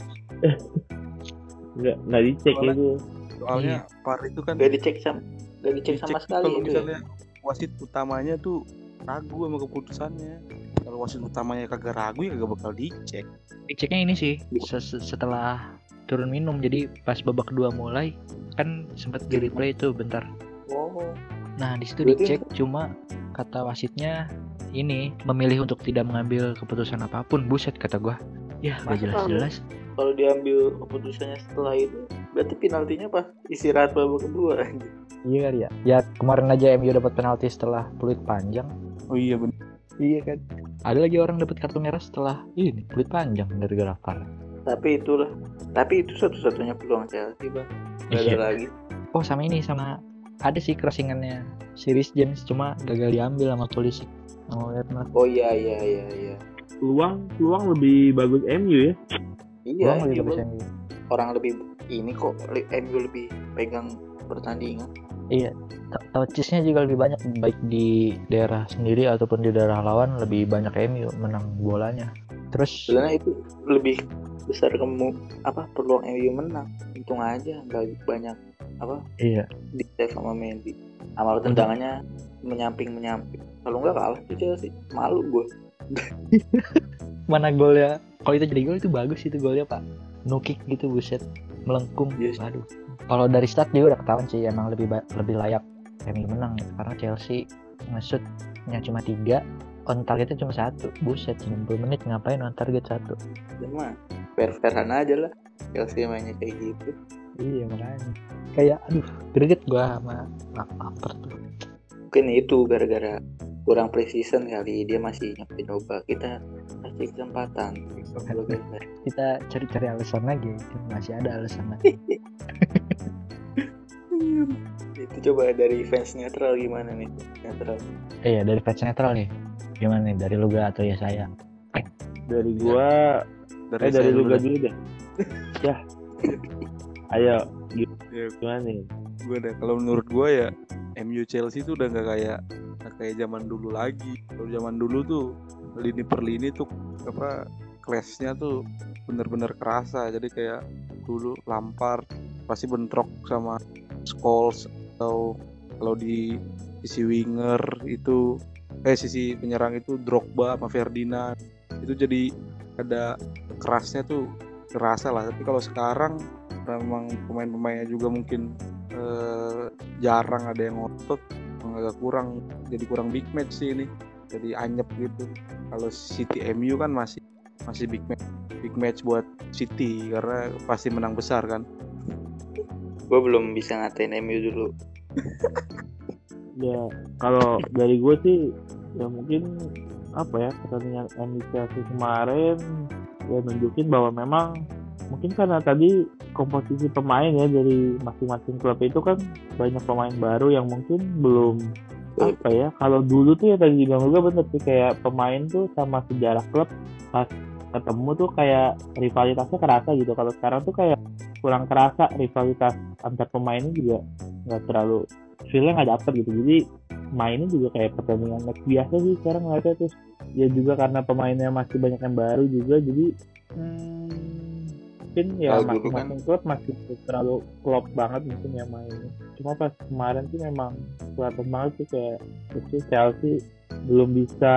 nggak nggak dicek Soalnya- itu soalnya VAR itu kan Gak dicek sama gak dicek sama sekali kalau itu. ya. misalnya wasit utamanya tuh ragu sama keputusannya kalau wasit utamanya kagak ragu ya kagak bakal dicek Diceknya ini sih se- se- setelah turun minum, jadi pas babak kedua mulai kan sempat di replay itu bentar. Oh, Nah di situ dicek cuma kata wasitnya ini memilih untuk tidak mengambil keputusan apa pun. Buset kata gua. Ya gak jelas-jelas. Kalau diambil keputusannya setelah itu, berarti penaltinya pas istirahat babak kedua. anjir. Iya kali ya. Ya kemarin aja MU dapat penalti setelah peluit panjang. oh iya bener Iya kan. Ada lagi orang dapat kartu merah setelah ini peluit panjang gara-gara VAR. Tapi itulah, tapi itu satu-satunya peluang Chelsea bang. Gak ada Iya. lagi. Oh sama ini sama ada sih crossingannya Series James cuma gagal diambil sama polisi. Oh lihat mas. Oh iya iya iya iya. peluang peluang lebih bagus MU ya Iya, bisa Bang. MU. orang lebih ini kok MU lebih pegang pertandingan. Ta- touchesnya juga lebih banyak baik di daerah sendiri ataupun di daerah lawan lebih banyak MU menang bolanya. Terus Sebenarnya itu lebih besar kemu apa peluang MU menang. Untung aja nggak banyak apa iya di save sama Mendy. Amal tendangannya menyamping menyamping. Kalau nggak kalah tuh Chelsea. Malu gue. mana golnya kalau itu jadi gol itu bagus itu golnya pak no kick gitu buset melengkung Yes. aduh kalau dari start dia udah ketahuan sih emang lebih lebih layak MU menang gitu. karena Chelsea nge-shootnya cuma tiga on targetnya cuma satu buset 90 menit ngapain on target satu Cuma fair-fairan aja lah. Chelsea mainnya kayak gitu. iya makanya kayak aduh greget gua sama Lampard tuh Mungkin itu gara-gara kurang precision kali dia masih nyoba-nyoba. Kita kasih kesempatan. Kita cari-cari alasan lagi masih ada alasan lagi. Itu coba dari fans netral gimana nih? Netral. Eh ya dari fans netral nih. Gimana nih? Dari Luga atau ya saya? Dari gua eh dari saya lu dulu dah. dulu. deh ya. Ayo Ya, gimana nih? Gue dah kalau menurut gue ya MU Chelsea tuh udah nggak kayak nggak kayak zaman dulu lagi. Kalau zaman dulu tuh lini per lini tuh apa clashnya tuh bener-bener kerasa. Jadi kayak dulu Lampard pasti bentrok sama Scholes atau kalau di sisi winger itu eh sisi penyerang itu Drogba sama Ferdinand. Itu jadi ada kerasnya tuh kerasa lah. Tapi kalau sekarang memang pemain-pemainnya juga mungkin eh, jarang ada yang ngotot agak kurang jadi kurang big match sih ini. Jadi anyep gitu. Kalau City MU kan masih masih big match big match buat City karena pasti menang besar kan. Gue belum bisa ngatain MU dulu. Ya kalau dari gue sih ya mungkin apa ya pertandingan MU Chelsea kemarin ya nunjukin bahwa memang mungkin karena tadi komposisi pemain ya dari masing-masing klub itu kan banyak pemain baru yang mungkin belum apa ya kalau dulu tuh ya tadi bilang juga bener sih kayak pemain tuh sama sejarah klub pas ketemu tuh kayak rivalitasnya kerasa gitu. Kalau sekarang tuh kayak kurang kerasa rivalitas antar pemainnya juga nggak terlalu feelnya nggak dapet gitu. Jadi mainnya juga kayak pertandingan match biasa sih sekarang ngeliatnya terus ya juga karena pemainnya masih banyak yang baru juga jadi hmm, mungkin ya Kalau dulu kan- klub masih terlalu klop banget mungkin ya mainnya cuma pas kemarin sih memang kelihatan banget sih kayak itu Chelsea belum bisa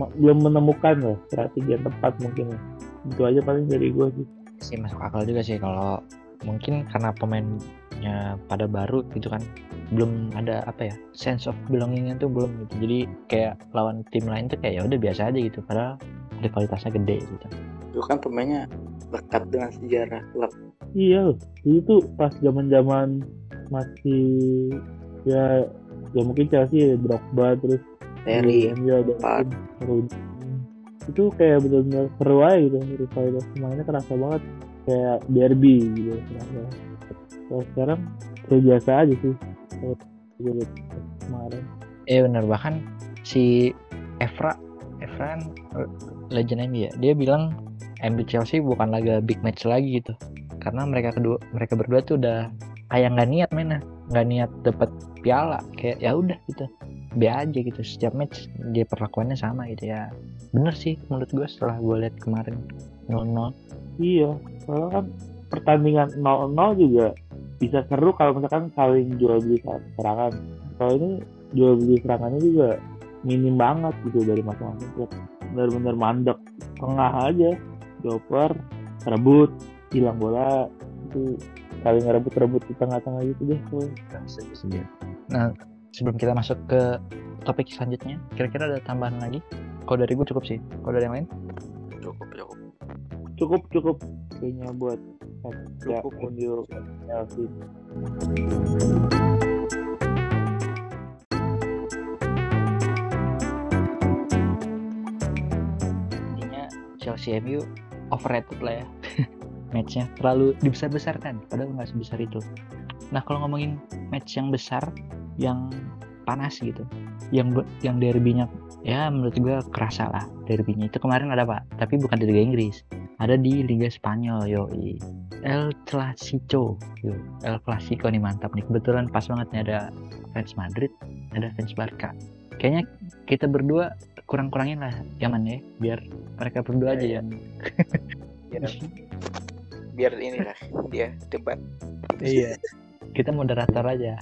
ma- belum menemukan lah strategi yang tepat mungkin ya. itu aja paling dari gue sih. Sih masuk akal juga sih kalau mungkin karena pemainnya pada baru gitu kan belum ada apa ya sense of belongingnya tuh belum gitu. Jadi kayak lawan tim lain tuh kayak ya udah biasa aja gitu padahal rivalitasnya gede gitu. Itu kan pemainnya lekat dengan sejarah klub Iya itu pas zaman zaman masih ya ya mungkin Chelsea Drogba terus Terry Lampard. Rooney. itu kayak benar-benar seru aja gitu rivalitas pemainnya kerasa banget kayak derby gitu kerasa. Kalau sekarang kayak biasa aja sih kalau kemarin. eh bener bahkan si Evra Evra kan legend MU ya dia bilang MU Chelsea bukan laga big match lagi gitu. Karena mereka kedua mereka berdua tuh udah kayak nggak niat mainnya. Nggak niat dapat piala. Kayak ya udah gitu. Be aja gitu. Setiap match dia perlakuannya sama gitu ya. Bener sih menurut gue setelah gue lihat kemarin 0-0 Iya, soalnya kan pertandingan 0-0 juga bisa seru kalau misalkan saling jual beli serangan. Kalau ini jual beli serangannya juga minim banget gitu dari masing-masing klub. Benar-benar mandek. Tengah aja, joper, rebut, hilang bola, itu saling rebut-rebut di tengah-tengah gitu deh. tuh. nah sebelum kita masuk ke topik selanjutnya kira-kira ada tambahan lagi? Kalau dari gue cukup sih. Kalau dari yang lain? Cukup cukup. Cukup cukup. Kayaknya buat ya, Cukup. Intinya Chelsea MU overrated lah ya. Matchnya terlalu dibesar-besarkan padahal nggak sebesar itu. Nah kalau ngomongin match yang besar yang panas gitu yang yang derbynya ya menurut gue kerasa lah derbynya. Itu kemarin ada pak tapi bukan di Liga Inggris. Ada di Liga Spanyol yoi. El Clasico yo. El Clasico nih mantap nih. Kebetulan pas banget nih ada fans Madrid ada fans Barca. Kayaknya kita berdua kurang-kurangin lah Yaman ya biar mereka berdua aja Iya, yang biar biar inilah dia debat iya kita moderator aja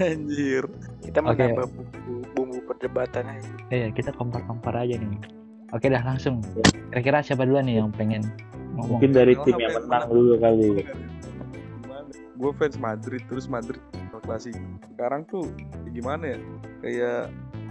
Anjir. kita Oke. menambah bumbu, bumbu perdebatan aja iya kita kompar-kompar aja nih oke dah langsung kira-kira siapa duluan nih yang pengen ngomong Mungkin dari tim yang yang menang dulu kali. Gue fans Madrid terus Madrid Clasico. Sekarang tuh ya gimana ya? Kayak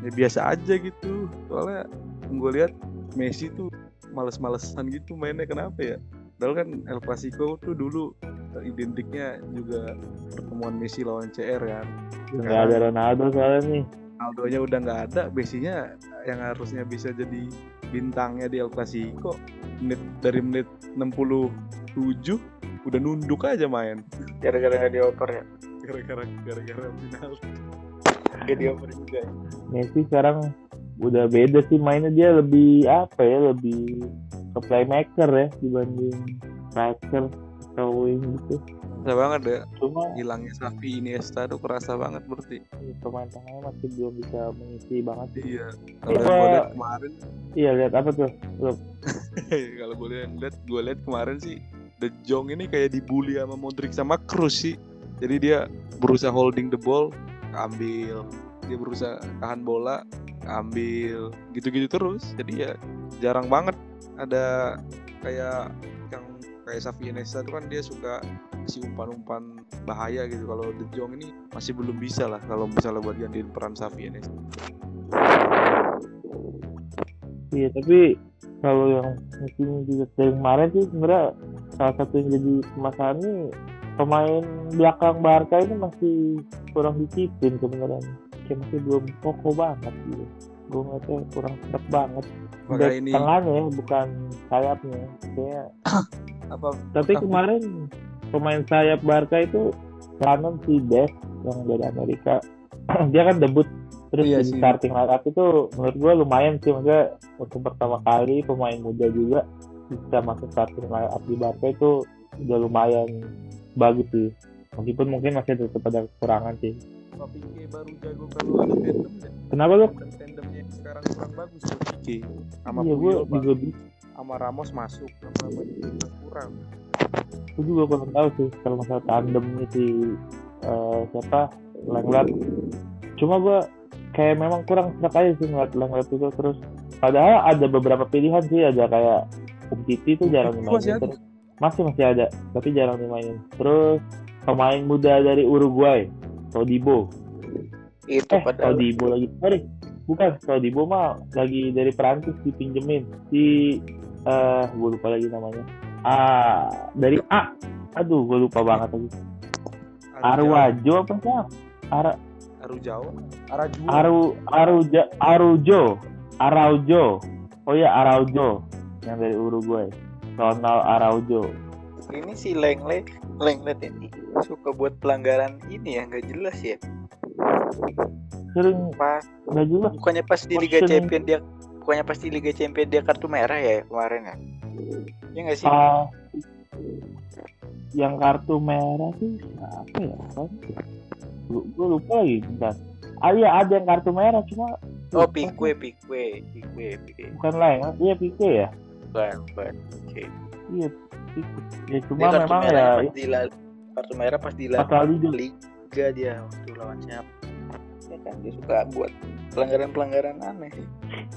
ya biasa aja gitu. Soalnya gue lihat Messi tuh males-malesan gitu mainnya kenapa ya? Padahal kan El Clasico tuh dulu identiknya juga pertemuan Messi lawan CR kan. Nggak ada Ronaldo soalnya nih. Ronaldo-nya udah nggak ada, Messi-nya yang harusnya bisa jadi bintangnya di El Clasico menit dari menit 67 udah nunduk aja main gara-gara nggak dioper ya gara-gara gara-gara final dioper juga ya. Messi sekarang udah beda sih mainnya. Dia lebih apa ya lebih ke playmaker ya dibanding striker atau wing gitu. Kerasa banget ya. Cuma hilangnya Xavi Iniesta tuh kerasa banget berarti. Ya, pemain tengahnya masih belum bisa mengisi banget. Sih iya kalau Iya. gue lihat kemarin. Iya lihat apa tuh? Kalau gue lihat gue lihat kemarin sih De Jong ini kayak dibully sama Modric sama Kroos sih. Jadi dia berusaha holding the ball ambil dia berusaha tahan bola ambil gitu-gitu terus. Jadi ya jarang banget ada kayak yang kayak Xavi Iniesta itu kan dia suka si umpan-umpan bahaya gitu. Kalau De Jong ini masih belum bisa lah kalau misalnya buat gantiin peran Iniesta. Iya tapi kalau yang mungkin juga dari kemarin sih sebenarnya salah satu yang jadi permasalahan nih pemain belakang Barca ini masih kurang disiplin sebenarnya. Kayak masih belum kokoh banget gitu. Gue ngeliatnya kurang serap banget. Maka ini tengahnya ya bukan sayapnya. Kayak apa tapi Tapi- kemarin pemain sayap Barca itu Shannon si Des yang dari Amerika. Dia kan debut terus Iya sih. starting line up itu menurut gue lumayan sih. Maksudnya untuk pertama kali pemain muda juga bisa masuk starting line up di Barca itu udah lumayan bagus sih. Meskipun mungkin masih tetap ada kekurangan sih. Pak Pique baru jago kalau ada tandemnya. Kenapa lu tandem tandemnya sekarang kurang bagus. Tuh sama iya Puyol juga sama Ramos masuk. Sama kurang. Gue juga kurang tahu sih kalau masalah tandemnya si eh, siapa? Lenglet. Cuma gue kayak memang kurang serak aja sih ngeliat Lenglet itu terus. Padahal ada beberapa pilihan sih ada kayak Um Titi itu jarang ada? terus masih masih ada tapi jarang dimainin. Terus pemain muda dari Uruguay Todibo. Itu eh padahal. Todibo lagi. Sorry bukan. Todibo mah lagi dari Perancis dipinjemin. Si eh gue lupa lagi namanya. Ah dari A. Aduh gue lupa banget lagi. Arwajo apa sih Ara Aru Jawa Araju. Aru Aruja Arujo. Araujo. Oh ya Araujo. Yang dari Uruguay Ronald Araujo ini si Lengle Lenglet ini suka buat pelanggaran ini ya nggak jelas ya sering pas nggak jelas bukannya pas di Liga Bosen. Champion dia bukannya pas di Liga Champion dia kartu merah ya kemarin ya ya nggak sih Ah, yang kartu merah tuh siapa ya? Gue lupa lagi bentar. Ah iya ada yang kartu merah cuma Oh, Pikwe, Pikwe, Pikwe, Pikwe. bukan lain. Iya Pique ya. Bukan, bukan. Oke. Iya. Ya cuma memang ya pas di La- kartu merah pas di La- pas kali juga Liga dia waktu lawan siapa. Ya kan dia suka buat pelanggaran-pelanggaran aneh.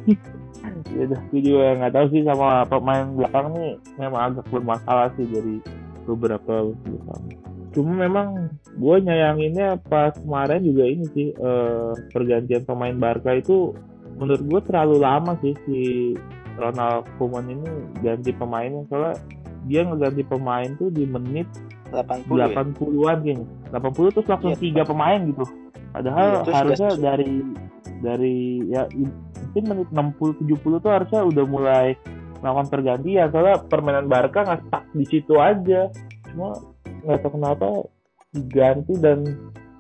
ya udah gue juga nggak tahu sih sama pemain belakang nih memang agak bermasalah sih dari beberapa belakang cuma memang gue nyayanginnya pas kemarin juga ini sih eh, pergantian pemain Barca itu menurut gue terlalu lama sih si Ronald Koeman ini ganti pemainnya soalnya dia ngeganti pemain tuh di menit 80 ya. 80-an kayaknya 80 terus langsung Iya. tiga pemain gitu padahal terus harusnya gas- dari dari ya mungkin menit 60 70 tuh harusnya udah mulai melakukan pergantian soalnya permainan Barca nggak stuck di situ aja cuma nggak tahu kenapa diganti dan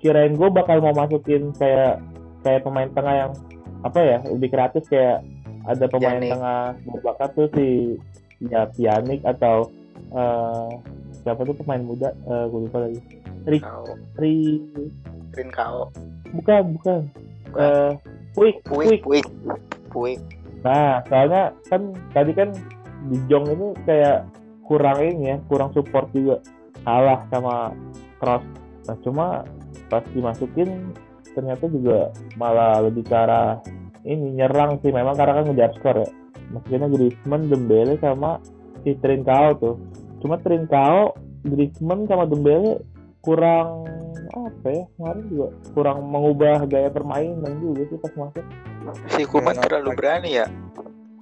kirain gue bakal mau masukin kayak kayak pemain tengah yang apa ya lebih kreatif kayak ada pemain Pjanic. tengah berbakat tuh si ya Pjanic atau eh, siapa tuh pemain muda? Eh gue lupa lagi. Ri, Kau, Ri Rin Kau, bukan bukan. Bukan. eh Puig. Puig, Puig. nah soalnya kan tadi kan di Jong ini kayak kurang ini ya kurang support juga. Kalah sama Cross. Nah cuma pas dimasukin ternyata juga malah lebih ke arah ini nyerang sih memang karena kan ngejar skor ya maksudnya Griezmann, Dembele sama si Trincao tuh cuma Trincao, Griezmann sama Dembele kurang apa ya kemarin juga kurang mengubah gaya permainan juga sih pas masuk Si Kuman Kayak terlalu berani ya.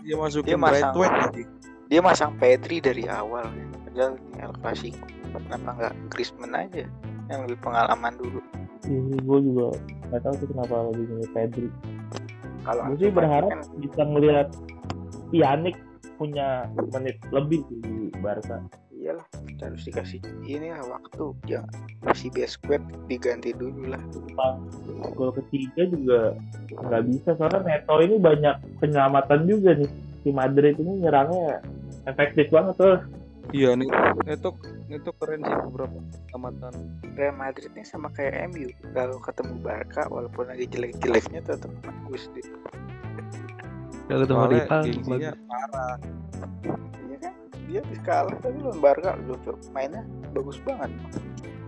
Dia masukin Dia masang- lagi. Dia masang Pedri dari awal. ya. Padahal ini El Clasico. Kenapa nggak Griezmann aja yang lebih pengalaman dulu? ini gue juga nggak tahu sih kenapa lebih milih Pedri Kalau gue sih berharap kan bisa melihat Pjanic punya menit lebih di Barca. Iyalah harus dikasih ini lah waktu. Jangan masih best squad diganti dulu lah. Gol ketiga juga nggak bisa soalnya Neto ini banyak penyelamatan juga nih. Si Madrid ini nyerangnya efektif banget tuh Iya nih, itu itu keren sih beberapa amatan. Real Madrid ini sama kayak MU kalau ketemu Barca walaupun lagi jelek-jeleknya tetap bagus deh Kalau ketemu Soalnya rival gengsinya parah. iya kan? Dia kalah tapi lawan Barca lucu mainnya bagus banget.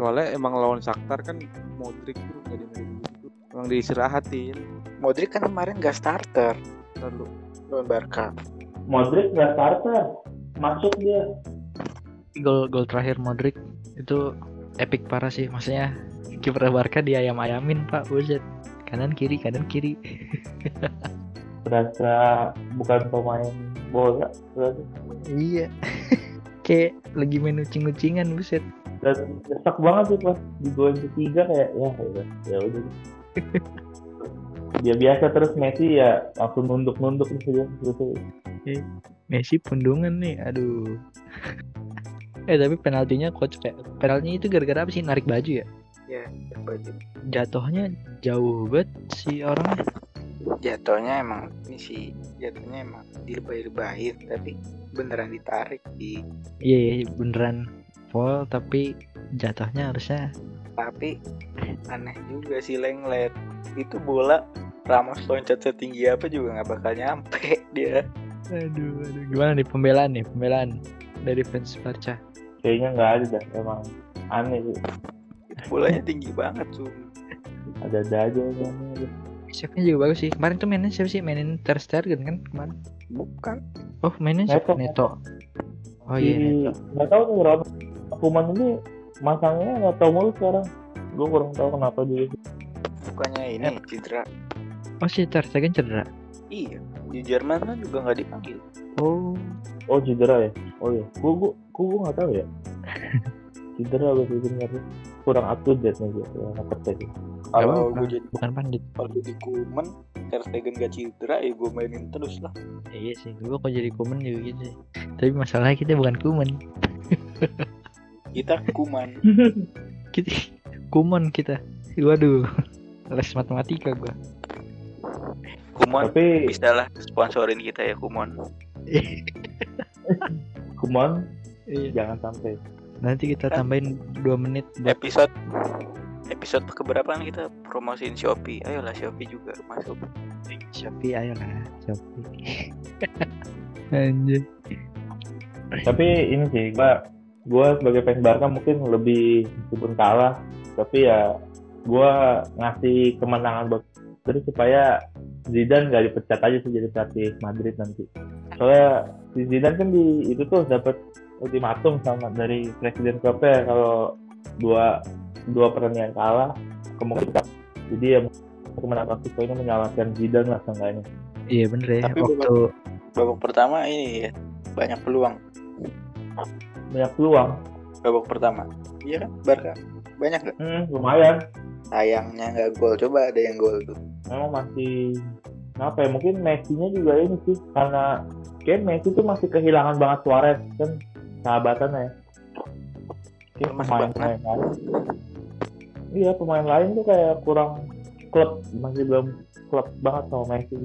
Soalnya emang lawan Shakhtar kan Modric tuh gak dimainin gitu. Emang diistirahatin. Modric kan kemarin gak starter. Lalu. Lawan Barca. Modric nggak starter. Masuk dia Gol gol terakhir Modric itu epic parah sih. Maksudnya kiper Barca dia ayam ayamin pak buset. Kanan kiri kanan kiri. berasa bukan pemain bola berarti. Iya. Kayak lagi main ucing-ucingan buset. dan banget sih pas di gol ketiga kayak ya udah ya udah dia biasa terus Messi ya langsung nunduk-nunduk gitu gitu Messi pundungan nih, aduh. Eh tapi penaltinya coach kayak penaltinya itu gara-gara apa sih narik baju ya? ya baju Jatuhnya jauh banget si orangnya. jatuhnya emang ini sih jatuhnya emang dilebay-lebayin tapi beneran ditarik di Iya, iya, beneran foul tapi jatuhnya harusnya tapi aneh juga sih Lenglet itu bola Ramos loncat setinggi apa juga nggak bakal nyampe dia aduh, aduh gimana nih pembelaan nih pembelaan dari fans Barca kayaknya nggak ada dah emang aneh sih. Bolanya tinggi banget tuh ada-ada aja emang. Save-nya juga bagus sih. Kemarin tuh mainnya siapa sih? Mainin Ter Stegen kan kemarin? Bukan. Oh mainnya siapa? Neto. Neto. Oh iya Neto. nggak tahu nih Ron Kuman ini masangnya nggak tahu mulu sekarang. Gue kurang tahu kenapa dia bukannya ini cedera. Oh si Ter Stegen cedera? Iya di Jerman kan juga nggak dipanggil. Oh oh cedera ya? Oh iya. Gue gue gue nggak tahu ya? Cedera gue bener kurang up to date nih gue kurang percaya sih. kalau gue jadi bukan pandit. kalau jadi kumen Ter Stegen gak cedera ya gue mainin terus lah. Iya sih gua kok jadi kumen juga gitu. Sih tapi masalahnya kita bukan kumen kita kuman. Kita kumon kita. Waduh les matematika gua. Kumon tapi bisa lah sponsorin kita ya Kumon Kumon iya jangan sampai Nanti kita Kan? tambahin 2 menit buat episode episode keberapa kan kita promosiin Shopee ayolah Shopee juga masuk Shopee ayolah Shopee. Anjir. Tapi ini sih, gua gua sebagai fans Barca mungkin lebih meskipun kalah, tapi ya gua ngasih kemenangan buat terus supaya Zidane nggak dipecat aja sih jadi pelatih Madrid nanti. Soalnya si Zidane kan di itu tuh dapat ultimatum sama dari presiden klubnya kalau dua dua pertandingan kalah kemungkinan jadi ya kemenangan Meksiko ini menyalahkan Zidane lah seenggaknya. Iya bener ya. Tapi Waktu babak pertama ini ya banyak peluang. Banyak peluang, babak pertama. Iya kan Barca? Banyak gak hmm, lumayan. sayangnya nggak gol. Coba ada yang gol tuh. Memang masih apa ya mungkin Messi-nya juga ini sih karena kayak Messi tuh masih kehilangan banget Suarez kan sahabatan ya kayak pemain banget. pemain lain iya pemain lain tuh kayak kurang klub masih belum klub banget sama Messi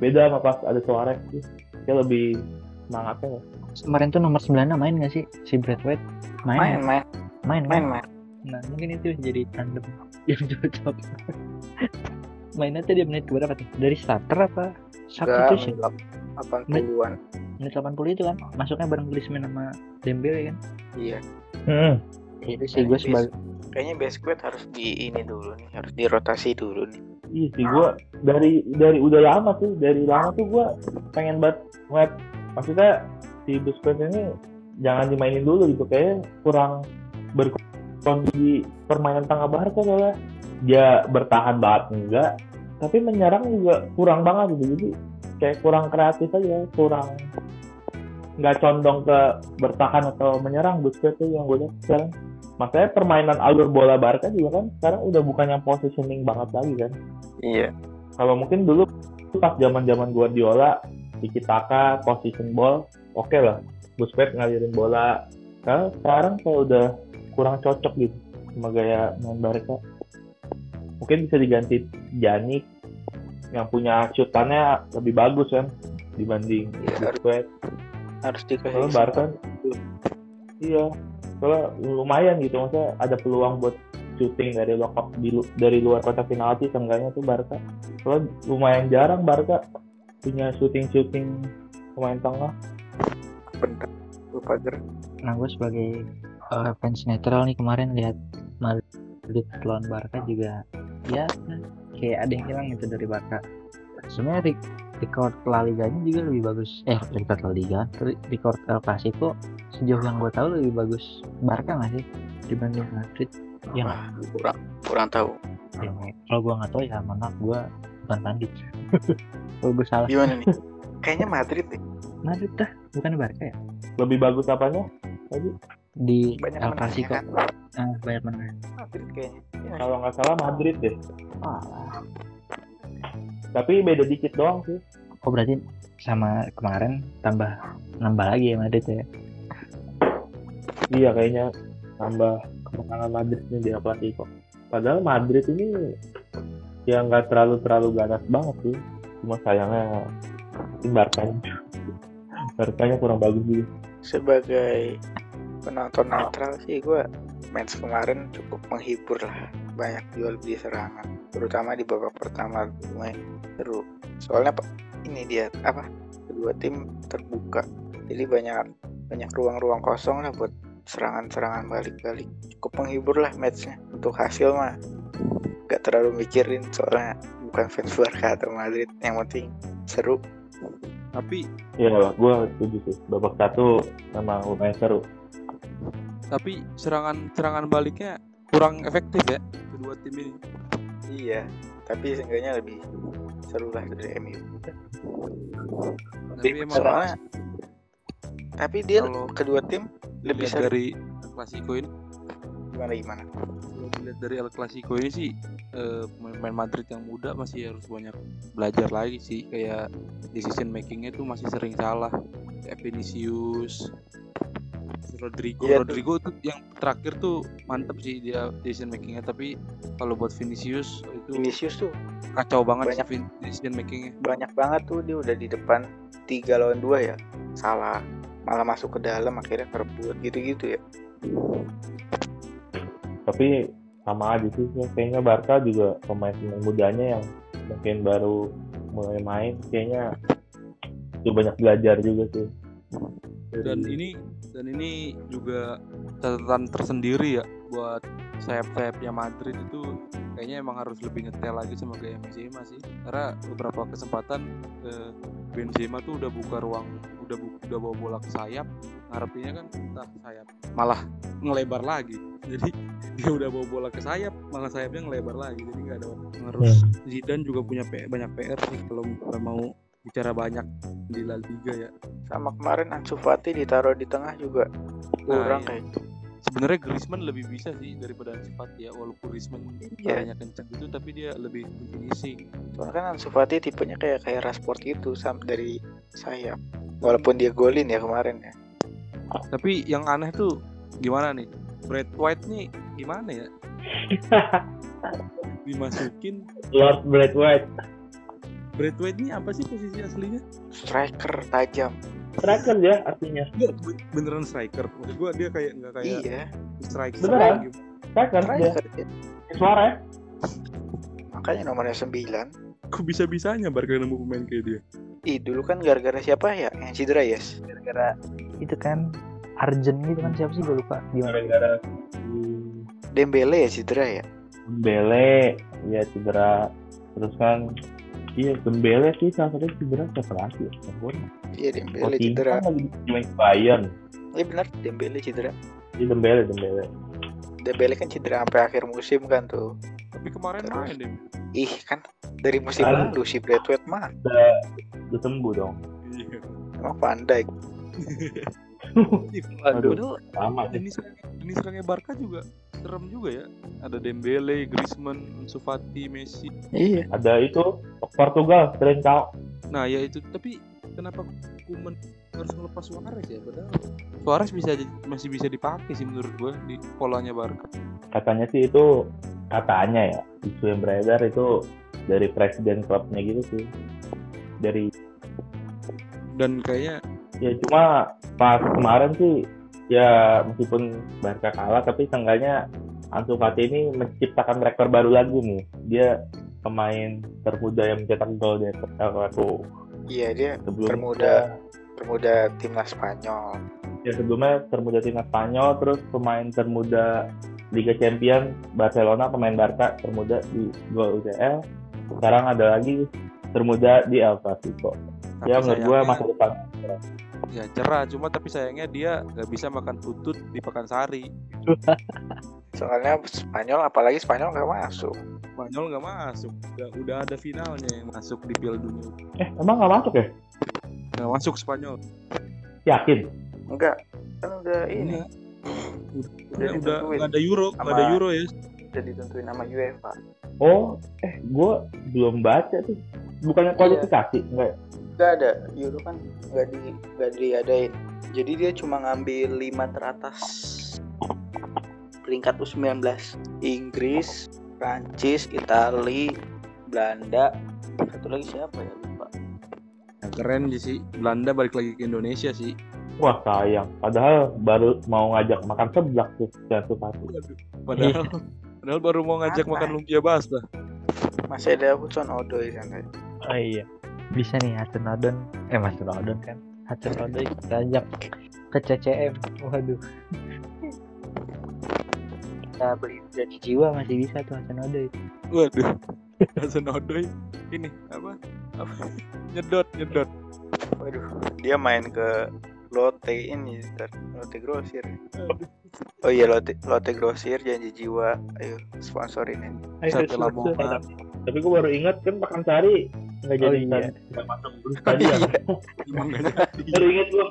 beda sama pas ada Suarez sih kayak lebih semangatnya ya. Kemarin tuh nomor 9 main gak sih si Brad White? main Main, main main, main main. main Nah, mungkin itu jadi tandem yang cocok. Mainnya tuh di menit berapa tuh? Dari starter apa? Substitution? Menit 80-an Menit 80 itu kan? Masuknya bareng Griezmann sama Dembele kan? iya Hmm. Itu sih gue sebagai kayaknya Besquet harus di ini dulu nih harus dirotasi dulu nih Iya sih gua dari dari udah lama tuh dari lama tuh gua pengen banget ngeliat maksudnya si Busquets ini jangan dimainin dulu gitu kayak kurang berkontribusi di permainan tengah Barca soalnya dia bertahan banget enggak tapi menyerang juga kurang banget gitu jadi kayak kurang kreatif aja kurang nggak condong ke bertahan atau menyerang Busquets tuh yang gue lihat sekarang. Makanya permainan alur bola Barca juga kan sekarang udah bukan yang positioning banget lagi kan. Iya. Kalau mungkin dulu pas zaman zaman Guardiola Tiki Taka position ball oke lah. Busquets ngalirin bola. Nah, sekarang saya udah kurang cocok gitu sama gaya main Barca. Mungkin bisa diganti Janik yang punya shootannya lebih bagus kan dibanding Iya, harus- Busquets harus dikasih Barca iya soalnya lumayan gitu maksudnya ada peluang buat shooting dari luar di lu- dari luar kotak penalti seenggaknya tuh Barca soalnya lumayan jarang Barca punya shooting shooting pemain tengah. Bentar lupa ger Nah gue sebagai eh, fans netral nih kemarin lihat Madrid lawan Barca juga ya kayak ada yang hilang gitu dari Barca. Sebenarnya re- record La Liganya juga lebih bagus. Eh record La Liga, re- record El Clasico sejauh yang gue tahu lebih bagus Barca nggak sih dibanding Madrid? Ya nggak? kurang kurang tahu Ya, kalau gue nggak tahu ya maaf gue bukan pandit. kalau gue salah. gimana nih kayaknya Madrid deh Madrid dah bukan Barca ya? lebih bagus apanya tadi Di banyak El Clasico. kan? Ah, banyak menang. Madrid kayaknya. Iya. kalau nggak salah Madrid deh. Ah, tapi beda dikit doang sih. Oh berarti sama kemarin tambah nambah lagi ya Madrid ya? iya kayaknya tambah kemenangan Madrid nih di El Clasico. Padahal Madrid ini ya nggak terlalu terlalu ganas banget sih. Cuma sayangnya Barkanya Barkanya kurang bagus juga. Sebagai penonton netral sih gue match kemarin cukup menghibur lah. Banyak jual beli serangan terutama di babak pertama lumayan seru. Soalnya ini dia apa kedua tim terbuka. Jadi banyak banyak ruang-ruang kosong lah buat serangan-serangan balik-balik. Cukup menghibur lah matchnya. Untuk hasil mah gak terlalu mikirin soalnya bukan fans Barca atau Madrid. Yang penting seru. Tapi Iya, gue setuju sih. Babak satu memang lumayan seru. Tapi serangan serangan baliknya kurang efektif ya kedua tim ini. iya tapi seenggaknya lebih seru lah dari MU Tapi emang soalnya tapi dia kedua tim lebih seru. dari Clasico ini. Gimana gimana? Dilihat dari El Clasico ini sih eh, pemain Madrid yang muda masih harus banyak belajar lagi sih. Kayak decision makingnya tuh masih sering salah. Kayak Vinicius Rodrigo tuh. Rodrigo tuh yang terakhir tuh mantep sih dia decision makingnya tapi kalau buat Vinicius itu Vinicius tuh kacau banget banyak. sih vin- decision makingnya banyak banget tuh dia udah di depan tiga lawan dua ya salah malah masuk ke dalam akhirnya kerebut gitu-gitu ya tapi sama aja sih kayaknya Barca juga pemain-pemain mudanya yang mungkin baru mulai main kayaknya itu banyak belajar juga sih dan ini dan ini juga catatan tersendiri ya buat sayap-sayapnya Madrid itu kayaknya emang harus lebih ngetel lagi sama kayak Benzema sih. Karena beberapa kesempatan eh, Benzema tuh udah buka ruang udah bu- udah bawa bola ke sayap ngarepinnya kan entah sayap malah ngelebar lagi. Jadi dia udah bawa bola ke sayap malah sayapnya ngelebar lagi. Jadi nggak ada harus Zidane juga punya banyak PR sih kalau mau bicara banyak di La Liga ya sama kemarin Ansu Fati ditaruh di tengah juga kurang iya. kayak gitu. sebenarnya Griezmann lebih bisa sih daripada Ansu Fati ya walaupun Griezmann Iya. banyak kencang gitu tapi dia lebih finishing Soalnya kan Ansu Fati tipenya kayak kayak Rashford gitu sam dari sayap. Walaupun dia golin ya kemarin ya. tapi yang aneh tuh gimana nih Brad White nih gimana ya dimasukin Lord Brad White Brad White ini apa sih posisi aslinya Striker tajam. striker ya artinya be- beneran striker maksud gua dia kayak nggak kayak Iya, striker Beneran? gitu. striker dia striker. ya. suara ya Makanya nomornya 9. kok bisa bisanya Barca nemu pemain kayak dia Ih, dulu kan gara-gara siapa ya? Yang cedera yes. gara-gara itu kan Arjen gitu kan siapa sih gue lupa gimana gara-gara Dembele ya cedera ya. Dembele ya cedera terus kan iya Dembele sih salah satu cedera siapa lagi ya. Iya Dembele Coutinho cedera. kan lagi main Bayern Iya benar Dembele cedera. Iya Dembele Dembele Dembele kan cedera sampai akhir musim kan tuh. tapi kemarin Terus? main deh Ih kan dari musim Kan. lalu si Brad White mah udah sembuh dong iya emang Van Aduh. sama jenis jenis serangnya Barca juga serem juga ya. Ada Dembele, Griezmann, Ansu Fati, Messi. Iya. ada itu Portugal Trincao Nah ya itu. Tapi kenapa Kuman harus ngelepas Suarez ya? Padahal Suarez bisa masih bisa dipakai sih menurut gua di polanya Barca. katanya sih itu katanya ya isu yang beredar itu dari presiden klubnya gitu sih. Dari Dan kayaknya ya cuma pas kemarin sih ya meskipun Barca kalah tapi seenggaknya Ansu Fati ini menciptakan rekor baru lagi nih dia pemain termuda yang mencetak gol di Clasico Iya dia sebelumnya Termuda. termuda timnas Spanyol. ya sebelumnya termuda timnas Spanyol terus pemain termuda Liga Champions Barcelona pemain Barca termuda di gol UCL sekarang ada lagi termuda di El Clasico ya menurut gue masa depan ya cerah cuma tapi sayangnya dia nggak bisa makan tutut di Pekansari. Soalnya Spanyol apalagi Spanyol nggak masuk. Spanyol nggak masuk. Udah, udah ada finalnya yang masuk di Piala Dunia. eh emang nggak masuk ya Nggak masuk Spanyol. yakin Enggak. Kan udah ini Udah, udah, Udah ada Euro, nggak ada Sama- Euro ya. udah ditentuin nama UEFA. oh eh gue belum baca tuh bukannya kualifikasi enggak ya? Enggak ada. Euro kan nggak di nggak diadain. Jadi dia cuma ngambil lima teratas peringkat U19. Inggris, Prancis, Itali, Belanda, satu lagi siapa ya lupa. Yang keren sih Belanda balik lagi ke Indonesia sih. Wah sayang, padahal baru mau ngajak makan seblak tuh Jangan Fati. Padahal padahal baru mau ngajak Apa? makan lumpia basah. Masih ada Hudson Odoi sana. oh iya bisa nih Hudson Odoi eh Mas Odoi kan Hudson Odoi kita ajak ke CCM waduh kita beli gaji jiwa masih bisa tuh Hudson Odoi Waduh. Hasan Odoi ini apa? apa? nyedot nyedot. Waduh, dia main ke Lotte ini, ntar Lotte Grosir. Oh iya Lotte, Lotte Grosir janji jiwa. Ayo sponsorin ini. Sate Lamongan. Tapi gue baru ingat kan makan nggak Oh jadi iya. nggak masuk terus tadi ya. Emang nggak jadi. Baru ingat gue.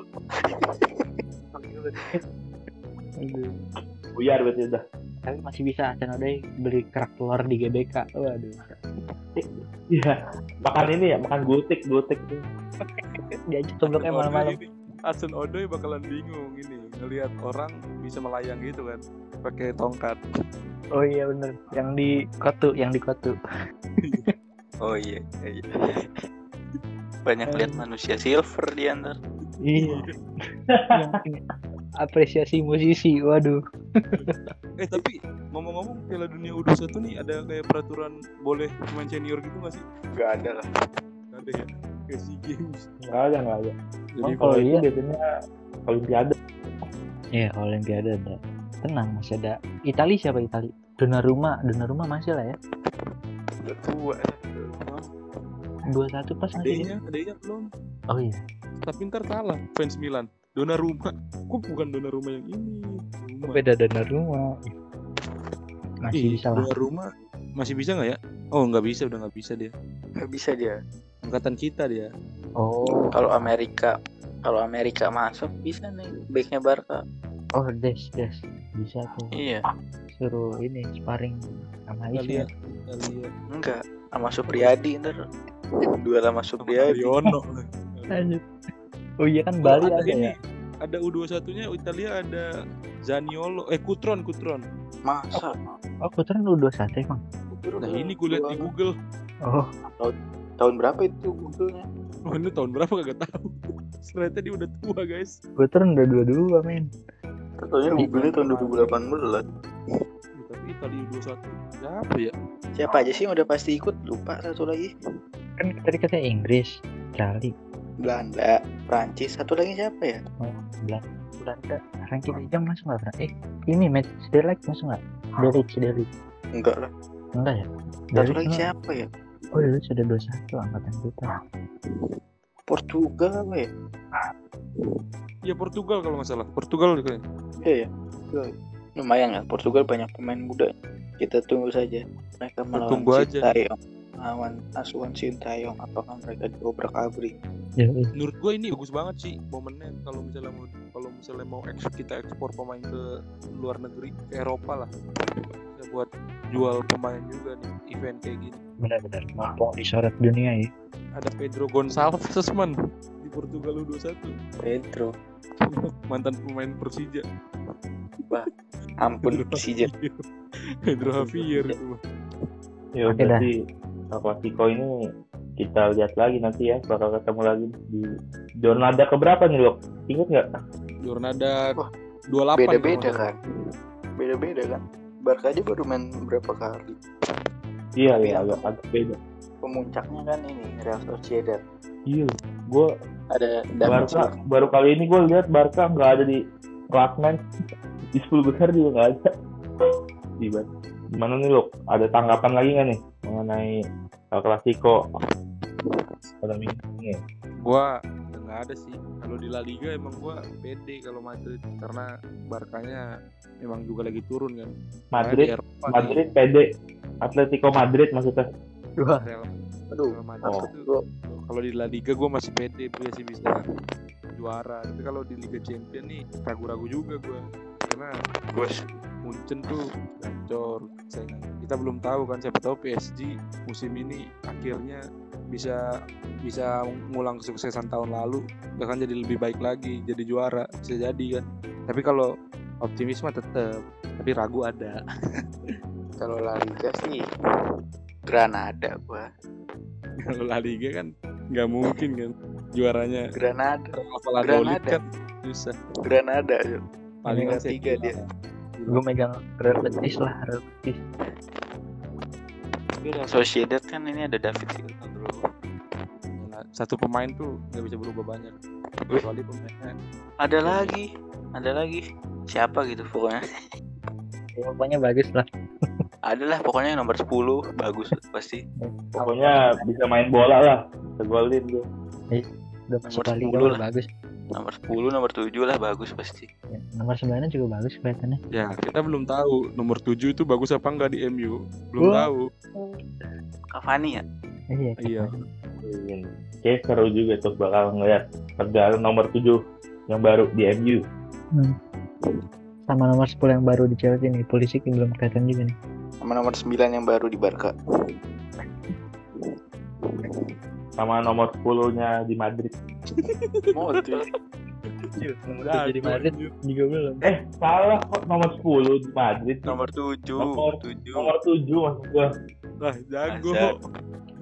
Aduh. Buyar berarti udah. tapi masih bisa Odoi beli kerak telur di GBK waduh Iya. Makan ini ya, makan gultik, gultik tuh. diajak Odoi malam-malam ini, Hasan Odoi bakalan bingung ini ngelihat orang bisa melayang gitu kan pakai tongkat. oh iya bener yang di kotu yang di kotu Oh iya. iya. Banyak lihat manusia silver di antar. Iya. Apresiasi musisi. Waduh. Eh tapi ngomong-ngomong Piala Dunia U21 nih ada kayak peraturan boleh pemain senior gitu nggak sih? Nggak ada lah. Nggak ada ya. Kayak SEA Games. Nggak ada, nggak ada. Jadi kalau kalau itu iya. biasanya Olimpiade. Iya, Olimpiade ada. Tenang, masih ada. Itali siapa Itali? Donnarumma, Donnarumma masih lah ya. Udah tua. Dua satu pas masih. adanya, adanya belum. Oh iya. Tapi ntar kalah fans Milan. Donnarumma. Kok bukan Donnarumma yang ini? Donnarumma. Beda Donnarumma. Masih Ih, bisa lah. Donnarumma masih bisa nggak ya? Oh nggak bisa, udah nggak bisa dia. Nggak bisa dia. Angkatan kita dia. Oh, Kalau Amerika kalau Amerika masuk bisa nih backnya Barca. oh Des, Des. Bisa tuh. Iya. Suruh ini sparring sama Ismail. Enggak. Sama Supriyadi ntar. Dua sama Supriyadi. Mariono. Lanjut. Oh iya kan Oh, Bali ada ada, ini. ya. Ada U21-nya Italia ada Zaniolo, eh Kutron, Kutron. Masa? Oh, lu dua satu emang. Nah ini gue lihat di Google. Oh, Tahun berapa itu Google-nya? Oh ini tahun berapa kagak tahu. Ternyata dia udah tua guys. Putran udah dua dua men. Katanya Google-nya tahun 2018. Ya, tapi Italia U21 siapa ya? Siapa aja sih yang udah pasti ikut? Lupa satu lagi. Kan tadi katanya Inggris, Itali, Belanda, Prancis, satu lagi siapa ya? oh, Belanda, Belanda. Ranking tiga masuk nggak? Bra? Eh, ini match Delic masuk nggak? Delic, Delic. Enggak lah. Enggak ya? Satu Delic lagi siapa ya? Oh, Delic sudah dua satu angkatan kita. Portugal apa ya? Ya Portugal kalau nggak salah. Portugal. Iya ya. Portugal. Lumayan ya, Portugal banyak pemain muda. Kita tunggu saja. Mereka melawan tunggu aja. Sintayong. Melawan asuhan Sintayong. Apakah mereka diobrak abrik? Ya, eh. Menurut gue ini bagus banget sih momennya kalau misalnya mau kalau misalnya mau ekspor kita ekspor pemain ke luar negeri ke Eropa lah. Bisa buat jual pemain juga nih event kayak gini. benar-benar mampu disorot dunia ya. Ada Pedro Gonçalves man di Portugal U21 Pedro. mantan pemain Persija. Ampun Persija. Pedro Javier itu. Ya Oke dah. berarti El Clasico ini kita lihat lagi nanti ya bakal ketemu lagi di Jornada keberapa nih lo? Ingat nggak? Jornada 28 kalau Beda-beda kan. Beda-beda kan. Barca aja baru main berapa kali. Iya iya agak agak beda. Pemuncaknya kan ini Real Sociedad. Iya, gue Ada Barca baru kali ini gue lihat Barca nggak ada di klasmen di 10 besar juga nggak ada. Tiba. Gimana nih lo? Ada tanggapan lagi nggak nih mengenai El Clasico pada minggu ini? Gua nggak ada sih. Kalau di La Liga emang gua pede kalau Madrid karena Barkanya emang juga lagi turun kan. Madrid, Eropa nih, Madrid PD, Atletico Madrid maksudnya. Wah, Real, Aduh. Oh. kalau di La Liga gue masih pede gue sih bisa juara tapi kalau di Liga Champion nih ragu-ragu juga gue karena Gue Munchen tuh gacor kita belum tahu kan siapa tahu PSG musim ini akhirnya bisa bisa ngulang kesuksesan tahun lalu bahkan jadi lebih baik lagi jadi juara bisa jadi kan tapi kalau optimis mah tetap tapi ragu ada kalau La Liga sih Granada gua. kalau La Liga kan nggak mungkin kan juaranya Granada. Granada. kan susah Granada. paling Peringkat tiga dia. Gue megang Real Betis lah, Real Betis. Tapi Real Sociedad kan ini ada David Silva bro. Nah, satu pemain tuh nggak bisa berubah banyak kecuali pemainnya Ada lagi. Ada lagi. Siapa gitu pokoknya. Ya, Pokoknya bagus lah. Ada lah pokoknya nomor 10 bagus pasti. Pokoknya bisa main bola lah. Bisa golin tuh. Udah masuk Nomor La Liga 10 udah lah. bagus. Nomor 10, nomor 7 lah bagus pasti. Ya, nomor 9 juga bagus kelihatannya. ya kita belum tahu nomor 7 itu bagus apa enggak di MU belum Wah. tahu Cavani ya? Iya. Iya. kelihatannya. Oke, seru juga tuh bakal ngeliat perjalanan nomor 7 yang baru di MU. Sama nomor 10 yang baru di Chelsea nih, polisi belum kelihatan juga nih. Sama nomor 9 yang baru di Barca. Sama nomor 10-nya di Madrid. Modric. Nomor 7 di Madrid juga belum. Eh, salah kok nomor 10 di Madrid. nomor 7. Nomor- 7. Nomor 7 maksud gua. lah jago?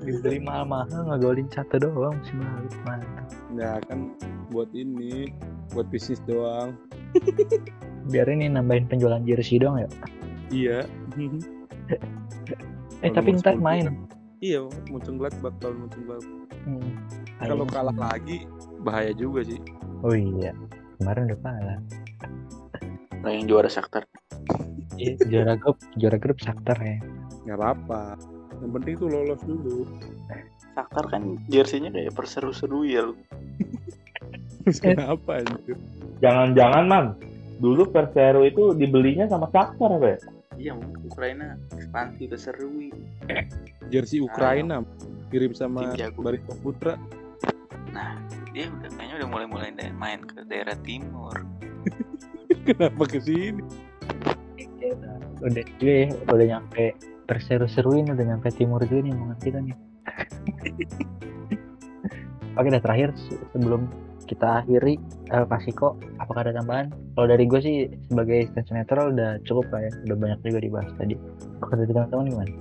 Dibeli mahal-mahal ngegolin satu doang musim lalu. Mantap. ya kan buat ini buat bisnis doang biar ini nambahin penjualan jersey dong ya iya eh tapi ntar 10 main kan- iya Mönchengladbach bakal Mönchengladbach Hmm. kalau kalah lagi bahaya juga sih. Oh iya kemarin udah kalah. Nah, yang juara Shakhtar. Iya, juara grup juara grup Shakhtar ya. Nggak apa-apa. Yang penting tuh lolos dulu. Shakhtar kan jersinya kayak perseru-seru ya lu. kenapa anjir? Jangan-jangan man, dulu Persero itu dibelinya sama Shakhtar apa ya? Iya, Ukraina ekspansi ke Serui. jersey Ukraina kirim sama. Barito Putra Nah, dia udah kayaknya udah mulai-mulai main ke daerah timur. kenapa ke sini udah juga ya udah nyampe perseru-seruin udah nyampe timur juga nih omongan kita nih oke dah terakhir se- sebelum kita akhiri. El Pasico apakah ada tambahan? Kalau dari gue sih sebagai fans netral udah cukup lah ya. Udah banyak juga dibahas tadi. Kalau dari teman-teman gimana?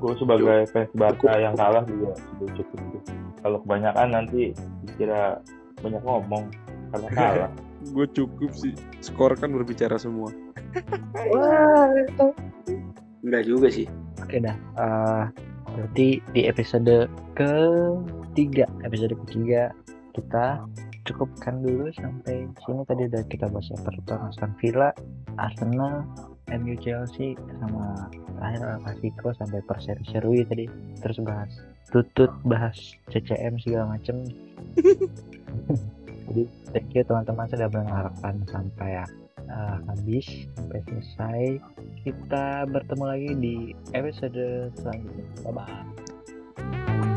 Gue sebagai fans Barca yang kalah juga udah cukup sih. Kalau kebanyakan nanti dikira banyak ngomong karena kalah. gue cukup sih. Skor kan berbicara semua. Enggak juga sih. Oke dah. eh, berarti di episode ketiga, episode ketiga kita cukupkan dulu sampai sini. Tadi udah kita bahas Everton, Aston Villa, Arsenal, MU Chelsea sama terakhir El Clasico sampai perseri-serui tadi. Terus bahas tutut bahas CCM segala macem. Jadi thank you teman-teman sudah mendengarkan sampai uh, habis sampai selesai. Kita bertemu lagi di episode selanjutnya. Bye bye